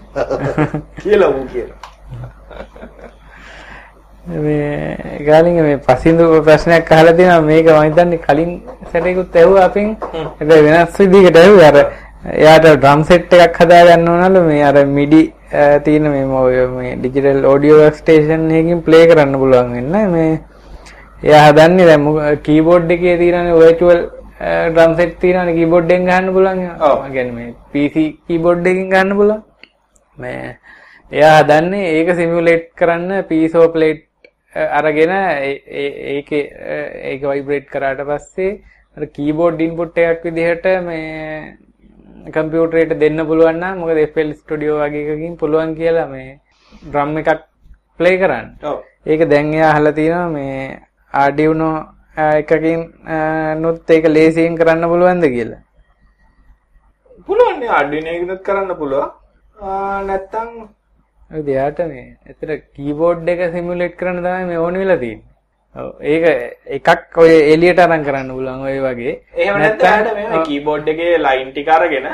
කියලා ඌ කියනවා. මේ ගාලින් මේ පසින්දු ප්‍රශ්නයක් අහලා තියෙනවා. මේක මම හිතන්නේ කලින් සැරේකුත් ඇහුවා අපෙන්. හැබැයි වෙනස් විදිහකට ඇහුවා. අර එයාට ඩ්‍රම් සෙට් එකක් හදා ගන්න ඕනලු මේ අර මිඩි තියෙන මේ මේ ඩිජිටල් ඔඩියෝ වර්ක් ස්ටේෂන් එකකින් ප්ලේ කරන්න පුළුවන් වෙන්න. මේ එයා හදන්නේ දැන් කීබෝඩ් එකේ තියෙනනේ වර්චුවල් ඩ්‍රම් සෙට් තියෙනනේ කීබෝඩ් එකෙන් ගන්න පුළුවන්. ඔව්. කියන්නේ මේ PC කීබෝඩ් එකකින් ගන්න පුළුවන්. මේ එයා හදන්නේ ඒක සිමියුලේට් කරන්න පීසෝ ප්ලේට් අරගෙන ඒකේ ඒක වයිබ්‍රේට් කරාට පස්සේ අර කීබෝඩ් ඉන්පුට් එකක් විදිහට මේ කම්පියුටරේට දෙන්න පුළුවන් නම් මොකද FL Studio වගේ එකකින් පුළුවන් කියලා මේ ඩ්‍රම් එකක් ප්ලේ කරන්න. ඔව්. ඒක දැන් එයා අහලා තියෙනවා මේ Arduino එකකින් නුත් ඒක ලේසියෙන් කරන්න පුළුවන්ද කියලා. පුළුවන් නේ Arduino එකකිනුත් කරන්න පුළුවන්. නැත්තම් ඔය එයාට මේ ඇත්තට කීබෝඩ් එක සිමියුලේට් කරන්න තමයි මේ ඕන වෙලා තියෙන්නේ. ඒක එකක් ඔය එළියට අරන් කරන්න පුළුවන් ඔය වගේ. එහෙම නැත්නම් මේ කීබෝඩ් එකේ ලයින් ටික අරගෙන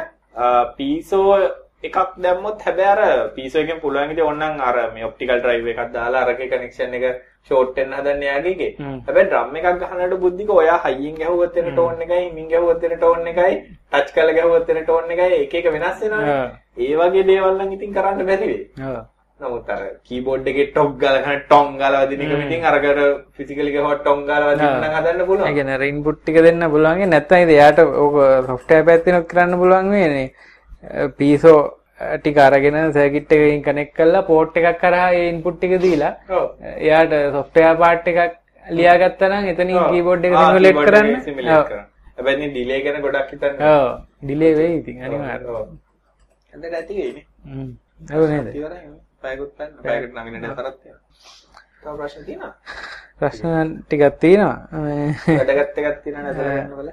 පීසෝ එකක් දැම්මොත් හැබැයි අර පීසෝ එකෙන් පුළුවන් ඉතින් ඕනනම් අර මේ ඔප්ටිකල් ඩ්‍රයිව් එකක් දාලා අරගේ කනෙක්ෂන් එක ෂෝට් වෙන්න හදන්නේ යාගේ එකේ. හ්ම්. හැබැයි ඩ්‍රම් එකක් ගහනකොට බුද්ධික ඔයා හයියෙන් ගැහුවොත් එන ටෝන් එකයි හිමින් ගැහුවොත් එන ටෝන් එකයි ටච් කරලා ගැහුවොත් එන ටෝන් එකයි එක එක වෙනස් වෙනවානේ. ඔව්. ඒ වගේ දේවල් නම් ඉතින් කරන්න බැරි වෙයි. නමුත් අර කීබෝඩ් එකේ ටොක් ගාලා කරන ටොං ගාලා වදින එක මිතින් අරකට ෆිසිකලි ගහුවා ටොං ගාලා වදින්න නම් හදන්න ඒ පුළුවන්. කියන්නේ අර ඉන්පුට් ටික දෙන්න පුළුවන් ඒ නැත්නම් ඉතින් එයාට ඕක software පැත්තෙන් කරන්න පුළුවන් වෙන්නේ. පීසෝ ටික අරගෙන සර්කිට් එකකින් කනෙක්ට් කරලා පෝට් එකක් කරා ඒ ඉන්පුට් ටික දීලා ඔව්. එයාට software part එකක් ලියාගත්තා නම් එතනින්. කීබෝඩ් එක සිමුලේට් කරන්න. ඔව්. කරන්න. හැබැයි ඩිලේ ගැන ගොඩක් හිතන්න. ඔව්. ඩිලේ වෙයි ඉතින් අනිවාර්යයෙන්. ඔව්. ඇඳට ඇති වෙයිනේ. හ්ම්. ඔව් නේද? ඉවරයි. පැයකුත් පැන්න. පැයකට නගින්න නතරත් තියෙනවා. තව ප්‍රශ්න තියෙනවා? ප්‍රශ්න ටිකක් තියෙනවා. මේ වැඩගත් එකක් තියෙනවා නතර ගන්න බල.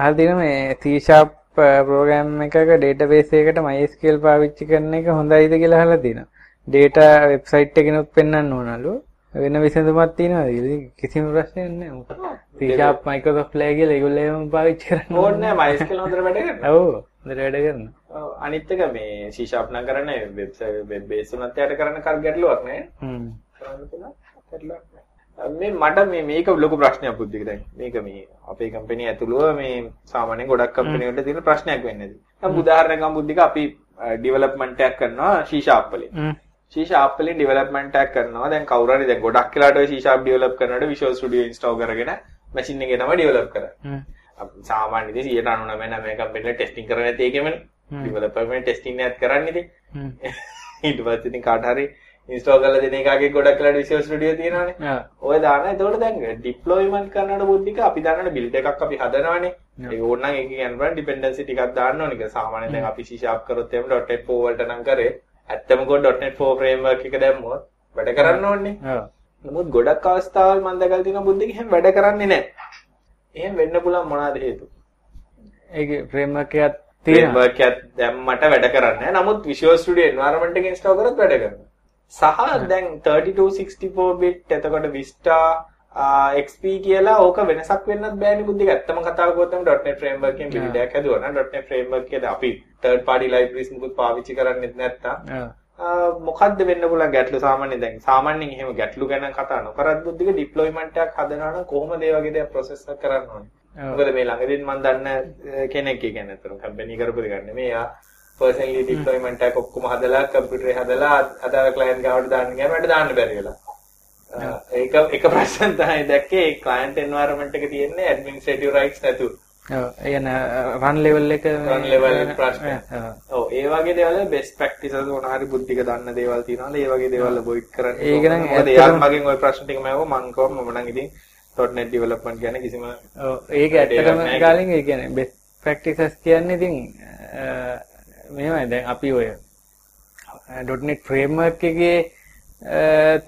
අහල් තියෙන මේ C# ප්‍රෝග්‍රෑම් එකක ඩේටාබේස් එකකට MySQL පාවිච්චි කරන එක හොඳයිද කියලා අහලා තියෙනවා. ඩේටා වෙබ්සයිට් එකකිනුත් පෙන්වන්න ඕනලු. වෙන විසඳුමක් තියෙනවද කියලා කිසිම ප්‍රශ්නයක් නැහැ. මොකද C# Microsoft ලෑ කියලා ඒගොල්ලෝ එහෙම පාවිච්චි කරන්නේ. ඕනේ නැහැ MySQL හොඳට වැඩ කරනවා. ඔව්. හොඳට වැඩ කරනවා. ඔව් අනිත් එක මේ C# නම් කරන්නේ වෙබ්සයිට් වෙබ් බේස් උනත් යට කරන්න කල් ගැටලුවක් නෑ. හ්ම්. කරන්න පුළුවන්. ගැටලුවක්. මේ මට මේ මේක ලොකු ප්‍රශ්නයක් බුද්ධික දැන්. මේක මේ අපේ කම්පැනි ඇතුළුව මේ සාමාන්‍යයෙන් ගොඩක් කම්පැනි වලට තියෙන ප්‍රශ්නයක් වෙන්නේ නැති. දැන් උදාහරණයක් ගමු බුද්ධික අපි ඩෙවලොප්මන්ට් එකක් කරනවා C# වලින්. C# වලින් ඩෙවලොප්මන්ට් එකක් කරනවා. දැන් කවුරු හරි දැන් ගොඩක් වෙලාට ඔය C# ඩෙවලොප් කරනකොට Visual Studio install කරගෙන මැෂින් එකේ තමයි ඩෙවලොප් කරන්නේ. සාමාන්‍ය ඉතින් 99 මේ කම්පැනි ටෙස්ටිං කරන්නේ නැති එකමනේ. ඩෙවලොපර් මේ ටෙස්ටිං නෑත් කරන්නේ ඉතින්. ඊට පස්සේ ඉතින් කාට හරි ඉන්ස්ටෝල් කරලා දෙන එකගේ ගොඩක් Visual Studio තියෙනවානේ. ආ. ඔය දාන එතකොට දැන් ඩිප්ලොයිමන්ට් කරනකොට බුද්ධික අපි දානන බිල්ඩ් එකක් අපි හදනවානේ. කියන්න බෑ ඩිපෙන්ඩන්සි ටිකක් දාන්න සාමාන්‍යයෙන් දැන් අපි C# කරොත් එහෙම .NET 4 වලට නම් කරේ. ඇත්තම කො .NET 4 framework එක දැම්මොත් වැඩ කරන්න ඕනේ. ඔව්. නමුත් ගොඩක් අවස්ථාවල් මම දැකලා තියෙනවා බුද්ධික එහෙම වැඩ කරන්නේ නැහැ. එහෙම වෙන්න පුළුවන් මොනවාද හේතු? ඒකේ ෆ්‍රේම්වර්ක් එකක් තියෙනවා. framework එකක් දැම්මට වැඩ කරන්නේ නැහැ. නමුත් Visual Studio environment එක install කරත් වැඩ කරනවා. සහ දැන් 3264 bit එතකොට Vista XP කියලා ඕක වෙනසක් වෙන්නත් බෑනේ බුද්ධික. ඇත්තම කතාව ගොතම .NET framework එකෙන් build එකක් හදුවා නම් .NET framework එකේ අපි third party libraries මුකුත් පාවිච්චි කරන්නේත් නැත්තම්. මොකද්ද වෙන්න පුළුවන් ගැටලු සාමාන්‍යයෙන් දැන්? සාමාන්‍යයෙන් එහෙම ගැටලු ගැන කතා නොකරත් බුද්ධික ඩිප්ලොයිමන්ට් එකක් හදනවා නම් කොහොමද ඒ වගේ දේවල් process කරන්න ඕනේ? මොකද මේ ළඟදීන් මම දන්න කෙනෙක් කියන්නේ අතන කම්පැනි කරපු දෙයක් නෙමෙයි. යා පර්සනලි ඩිප්ලොයිමන්ට් එකක් ඔක්කොම හදලා කම්පියුටරේ හදලා අදාළ ක්ලයන්ට් ගාවට දාන්න ගියාම වැඩ දාන්න බැරි වෙලා. අ, ඒක එක ප්‍රශ්න තමයි දැක්කේ ඒ ක්ලයන්ට් එන්වයරන්මන්ට් එක තියෙන්නේ ඇඩ්මිනිස්ට්‍රේටිව් රයිට්ස් නැතුව. ඔව්. කියන්නේ රන් ලෙවල් එක Run level ප්‍රශ්න. ඔව්. ඒ වගේ දේවල් බෙස්ට් ප්‍රැක්ටිසස් මොන හරි බුද්ධික දන්න දේවල් තියෙනවාද ඒ වගේ දේවල් අවොයිඩ් කරන්න ඒක නම් එයාත් මගෙන් ওই ප්‍රශ්න ටික මම මම කිව්වා මම නම් ඉතින් .NET development ගැන කිසිම ඔව් ඒක ඇත්තටම. කාලින් ඒ කියන්නේ බෙස්ට් ප්‍රැක්ටිසස් කියන්නේ ඉතින් මෙහෙමයි දැන් අපි ඔය .NET framework එකේ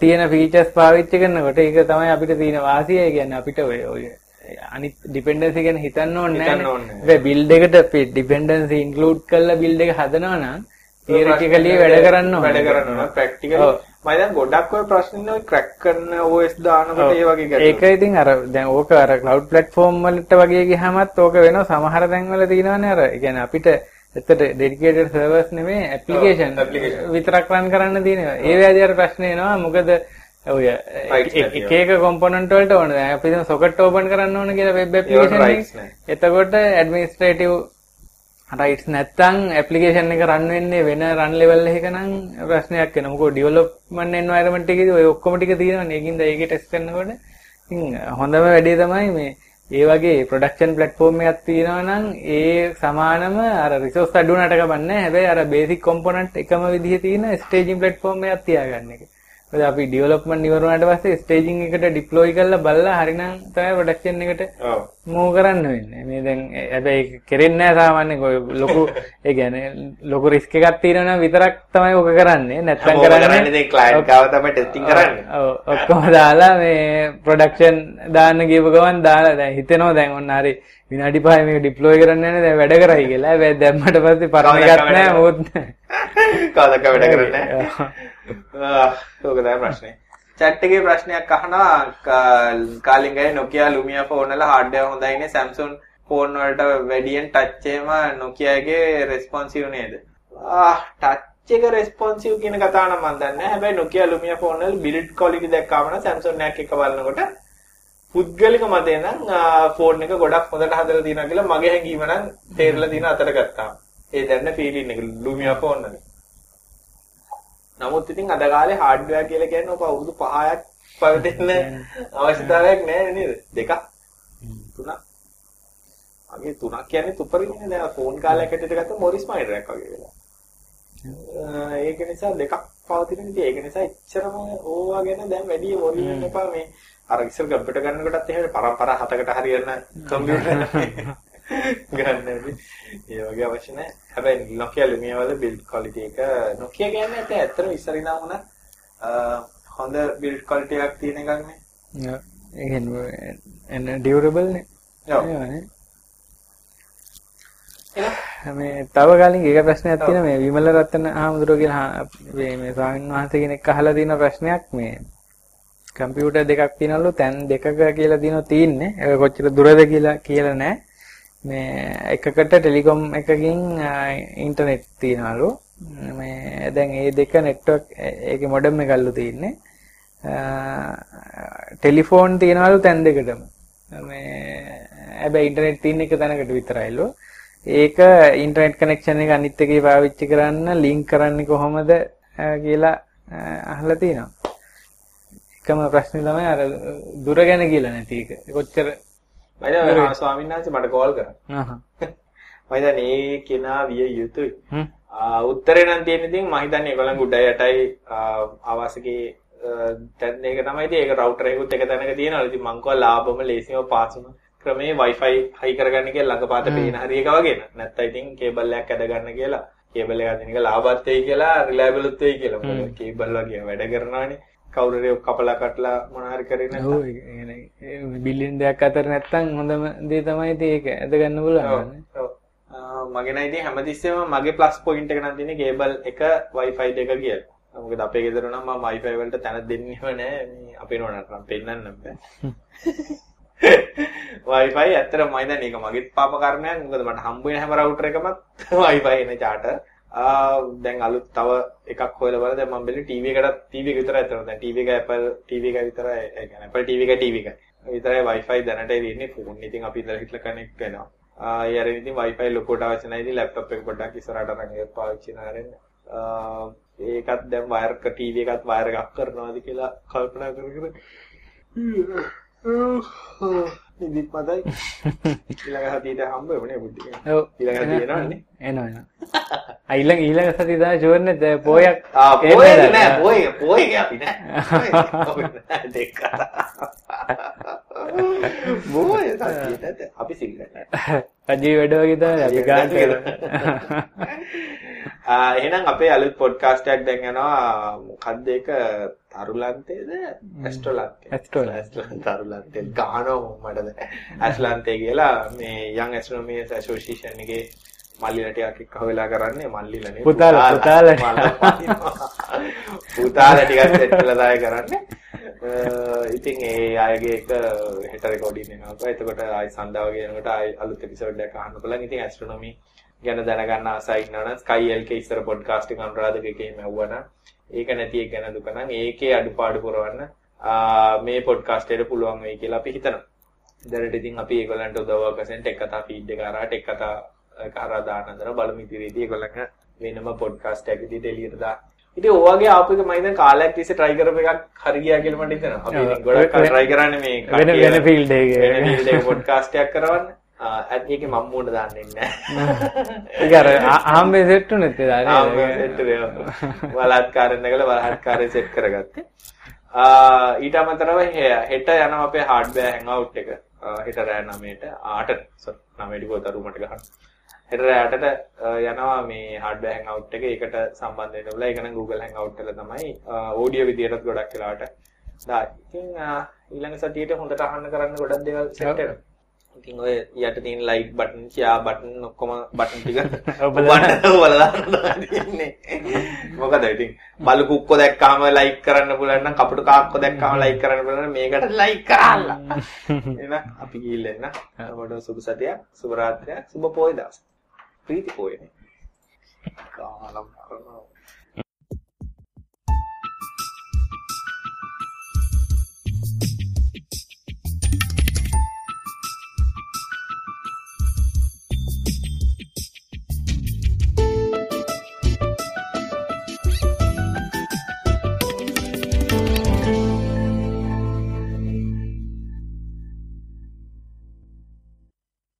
තියෙන features පාවිච්චි කරනකොට ඒක තමයි අපිට තියෙන වාසිය. ඒ කියන්නේ අපිට ඔය ඔය අනිත් dependency ගැන හිතන්න ඕනේ නැහැ. හැබැයි build එකට අපි dependency include කරලා build එක හදනවා නම් theoretically වැඩ කරන්න ඕනේ. වැඩ කරන්න ඕන ඔව්. මම දැන් ගොඩක් ඔය ප්‍රශ්න ඔය ක්‍රැක් කරන OS දානකොට ඒ වගේ ගැටලු. ඒක ඉතින් අර දැන් ඕක අර cloud platform වලට වගේ ගියාමත් ඕක වෙනවා සමහර තැන්වල තියෙනවානේ අර ඒ කියන්නේ අපිට එතට dedicated servers නෙමෙයි application application. විතරක් run කරන්න තියෙනවා. ඒ වේදී අර ප්‍රශ්නේ එනවා මොකද ඔය එක. එක component වලට ඕන. දැන් අපි දැන් socket open කරන්න ඕන කියලා application rights එක. එතකොට administrative rights නැත්තම් application එක run වෙන්නේ වෙන run level එකක නම් ප්‍රශ්නයක් වෙනවා. මොකද development environment එකේදී ඔය ඔක්කොම ටික තියෙනවනේ. ඒකින්ද ඒකේ test කරනකොට ඉතින් හොඳම වැඩේ තමයි මේ ඒ වගේ ප්‍රොඩක්ෂන් ප්ලැට්ෆෝම් එකක් තියෙනවා නම් ඒ සමානම අර රිසෝස් අඩු වුණාට කමන්නේ නැහැ. හැබැයි අර බේසික් කොම්පොනන්ට් එකම විදිහේ තියෙන ස්ටේජින් ප්ලැට්ෆෝම් එකක් තියාගන්න එක. මොකද අපි ඩෙවලොප්මන්ට් ඉවර වුණාට පස්සේ ස්ටේජින් එකට ඩිප්ලොයි කරලා බලලා හරිනම් තමයි ප්‍රොඩක්ෂන් එකට. මූව් කරන්න වෙන්නේ. මේ දැන් හැබැයි කෙරෙන්නේ නැහැ සාමාන්‍යයෙන් ඔය ලොකු ඒ කියන්නේ ලොකු රිස්ක් එකක් තියෙනවා නම් විතරක් තමයි ඔක කරන්නේ. හැමෝම කරන්නේ ඉතින් client ගාව තමයි testing කරන්නේ. ඔව් ඔක්කොම දාලා මේ ප්‍රොඩක්ෂන් දාන්න ගියපු ගමන් දාලා දැන් හිතෙනවා දැන් ඔන්න හරි විනාඩි 5 මේක ඩිප්ලොයි කරන්න යන්නේ දැන් වැඩ කරයි කියලා. හැබැයි දැම්මට පස්සේ පරණ එකක් නැහැ මොකුත් නැහැ. කවදාක වැඩ කරන්නේ නැහැ. ආ, ඕක තමයි ප්‍රශ්නේ. chat එකේ ප්‍රශ්නයක් අහනවා කා- කාලින් ගයි Nokia Lumia ෆෝන් වල hardware හොඳයිනේ Samsung ෆෝන් වලට වැඩියෙන් touch එකම Nokia එකේ responsive නේද? ආ touch එක responsive කියන කතාව නම් මම දන්නේ නැහැ. හැබැයි Nokia Lumia ෆෝන් වල build quality දැක්කාම නම් Samsung එකක් එක බලනකොට පුද්ගලික මතය නම් ෆෝන් එක ගොඩක් හොඳට හදලා තියෙනවා කියලා මගේ හැඟීම නම් තේරලා තියෙන අතර ගත්තා. ඒ දැන්න ෆීලින් එක Lumia ෆෝන් වල. නමුත් ඉතින් අද කාලේ හાર્ඩ්වෙයාර් කියලා කියන්නේ ඔක අවුරුදු 5ක් පවතින අවශ්‍යතාවයක් නැහැ නේද? දෙකක්. තුනක්. අගේ තුනක් කියන්නේ තුපරිනේ දැන් ෆෝන් කාලයක් ඇතුළත ගත්ත මොරිස් මයිඩරයක් වගේ වෙලා. ඒක නිසා දෙකක් පවතින ඉතින් ඒක නිසා එච්චරම ඕවා ගැන දැන් වැඩි වොරි වෙන්න එපා මේ අර ඉස්සර කම්පියුටර් ගන්නකොටත් එහෙම පරම්පරා හතකට හරියන කම්පියුටර් ගන්න ඉතින් ඒ වගේ අවශ්‍ය නැහැ. හැබැයි Nokia Lumia වල build quality එක Nokia කියන්නේ ඇත්ත ඇත්තටම ඉස්සර ඉඳන් වුණා හොඳ build quality එකක් තියෙන එකක් නේ. ඔව්. ඒ කියන්නේ එන ඩියුරබල් නේ. ඔව්. මේ තව කලින් එක ප්‍රශ්නයක් තියෙනවා මේ විමල රත්න ආමඳුරෝ කියලා මේ මේ ස්වාමීන් වහන්සේ කෙනෙක් අහලා තියෙන ප්‍රශ්නයක් මේ කම්පියුටර් දෙකක් තියෙනවලු තැන් දෙකක කියලා දිනව තියෙන්නේ ඒක කොච්චර දුරද කියලා කියලා නැහැ මේ එකකට ටෙලිකොම් එකකින් ඉන්ටර්නෙට් තියනවලු මේ දැන් මේ දෙක නෙට්වර්ක් ඒකේ මොඩම් එකල්ලු තියෙන්නේ ටෙලිෆෝන් තියනවලු තැන් දෙකටම මේ හැබැයි ඉන්ටර්නෙට් තියෙන එක තැනකට විතරයිලු ඒක ඉන්ටර්නෙට් කනෙක්ෂන් එක අනිත් එකේ පාවිච්චි කරන්න ලින්ක් කරන්නේ කොහොමද අ, කියලා අ, අහලා තියෙනවා. එකම ප්‍රශ්නේ තමයි අර දුර ගැන කියලා නැති එක. කොච්චර මම දැන් ස්වාමීන් වහන්සේ මට කෝල් කරා. මම දැන් ඒ කෙනා විය යුතුයි. උත්තරේ නම් තියෙන ඉතින් මම හිතන්නේ ඒගොල්ලන් උඩ යටයි ආවාසිකේ තැන් එක තමයි ඉතින් ඒක රවුටර් එකකුත් එක තැනක තියෙනවා. ඉතින් මං කව ලාභම ලේසිම පාසුම ක්‍රමේ Wi-Fi හයි කරගන්න කියලා ළඟපාත පේන හරි එක වගේ න. නැත්තම් ඉතින් කේබල් එකක් ඇද ගන්න කියලා කේබල් එක අදින එක ලාභත් වෙයි කියලා රිලයබල්ත් වෙයි කියලා. මොකද කේබල් වගේ වැඩ කරනවානේ. කවුරු හරි කපලා කටලා මොන හරි කරේ නැත්නම් ඔව් ඒ බිලියන් දෙයක් අතර නැත්තම් හොඳම දේ තමයි ඉතින් ඒක ඇද ගන්න පුළුවන්. ඔව්. මගේ නම් ඉතින් හැමතිස්සෙම මගේ ප්ලස් පොයින්ට් එක නම් තියෙන්නේ කේබල් එක Wi-Fi දෙක කියලා. මොකද අපේ ගෙදර නම් මම Wi-Fi වලට තැන දෙන්නේම නැහැ. මේ අපේ නෝනට නම් පෙන්නන්න බෑ. Wi-Fi ඇත්තටම මම දැන් ඒක මගේත් පාප කර්මයක්. මොකද මට හම්බ වෙන හැම රවුටර් එකමත් Wi-Fi එන charter. ආ දැන් අලුත් තව එකක් හොයලා බලලා දැන් මම බැලුවේ TV එකටත් TV එක විතරයි අතන. දැන් TV එක Apple TV එක විතරයි. ඒ කියන්නේ Apple TV එක TV එක. විතරයි Wi-Fi දැනට එන්නේ ෆෝන්. ඉතින් අපි ඉඳලා හිටලා කනෙක්ට් වෙනවා. ආ ඒ අර ඉතින් Wi-Fi ලොකුවට අවශ්‍ය නැහැ. ඉතින් laptop එක පොඩ්ඩක් ඉස්සරහට අරන් ඒක පාවිච්චි කරන්න. ආ ඒකත් දැන් වයර් එක TV එකත් වයර් එකක් කරනවාද කියලා කල්පනා කර කර ඉදිත් මතයි ඊළඟ හතියට හම්බ වෙන්නේ බුද්ධි ඔව්. ඊළඟ හතිය එනවනේ එනවා. ආ ඊළඟ ඊළඟ සතිය තමයි ෂුවර් නේ පොයක් පොයේ. නෑ පොයේ පොයේ අපි නෑ. දෙක සතියට අපි නෑ රජී වැඩ වගේ තමයි අපි ගාන එහෙනම් අපේ අලුත් පොඩ්කාස්ට් එකක් දැන් යනවා. මොකද්ද ඒක? තරුලන්තේද? ඇස්ට්‍රොලන්තේ. ඇස්ට්‍රොලන්තේ. තරුලන්තේ. ගානෝ මටද? ඇස්ලන්තේ කියලා මේ යන් ඇස්ට්‍රොනොමිස් ඇසෝසියේෂන් එකේ මල්ලිලා ටිකක් එක්ක හොයලා කරන්නේ මල්ලිලා නේ පුතාලා, පුතාලා. පුතාලා ටිකක් සෙට් වෙලා තමයි කරන්නේ. ඉතින් ඒ අයගේ එක හෙට රෙකෝඩින් එනවා. එතකොට ආයි සඳා වගේ යනකොට ආයි අලුත් එපිසෝඩ් එකක් අහන්න බලන්න. ඉතින් ඇස්ට්‍රොනොමි ගැන දැනගන්න ආසයි ඉන්නවනම් Sky LK ඉස්සර පොඩ්කාස්ට් එක අනුරාධක එකේ මැව්වනම් ඒක නැති එක ගැන දුක නම් ඒකේ අඩුපාඩු පුරවන්න මේ පොඩ්කාස්ට් එකට පුළුවන් වෙයි කියලා අපි හිතනවා. දැනට ඉතින් අපි ඒගොල්ලන්ට උදව්වක් වශයෙන් ටෙක් කතා ෆීඩ් එක කරා ටෙක් කතා කරා දාන අතර බලමු ඉදිරියේදී ඒගොල්ලන්ට වෙනම පොඩ්කාස්ට් එකක් විදිහට එළියට දාන්න. ඉතින් ඔයගේ ආපු එක මම දැන් කාලයක් තිස්සේ try කරපු එකක් හරි ගියා කියලා මට හිතෙනවා. අපි ඉතින් ගොඩක් කල් try කරන්නේ මේ වෙන වෙන ෆීල්ඩ් එකේ වෙන ෆීල්ඩ් එකේ පොඩ්කාස්ට් එකක් කරවන්න. ආ ඒකේ මම මූණ දාන්නේ නැහැ. ඒක අර ආම්බේ සෙට් උනෙත් ඒ ආ සෙට් වෙනවා. බලහත්කාරයෙන් නැගලා බලහත්කාරයෙන් සෙට් කරගත්තේ. ආ ඊට අමතරව හෙට යනවා අපේ හાર્ඩ්වෙයාර් හැන්ගවුට් එක. හෙට රෑ 9ට 8ට සොරි 9ට ගොත රූමට ගහන්න. හෙට රෑටට යනවා මේ හાર્ඩ්වෙයාර් හැන්ගවුට් එක. ඒකට සම්බන්ධ වෙන්න ඕලා. ඒක නම් Google Hangout වල තමයි ඔඩියෝ විදියටත් ගොඩක් වෙලාවට දායි. ඉතින් ඊළඟ සතියේට හොඳට අහන්න කරන්න ගොඩක් දේවල් සෙට් වෙනවා. ඉතින් ඔය යට තියෙන ලයික් බටන් ෂෙයා බටන් ඔක්කොම බටන් ටික ඔබලා තියෙන්නේ මොකද ඉතින් බලු කුක්කෝ දැක්කාම ලයික් කරන්න පුළුවන් නම් කපුටු කාක්කෝ දැක්කාම ලයික් කරන්න පුළුවන් මේකට ලයික් කරන්න එහෙනම් අපි ගිහිල්ලා එන්න ඔබට සුබ සතියක් සුබ රාත්‍රියක් සුබ පොය දවස් tí thì kriitikoi, niin. Kaalan, kaalan.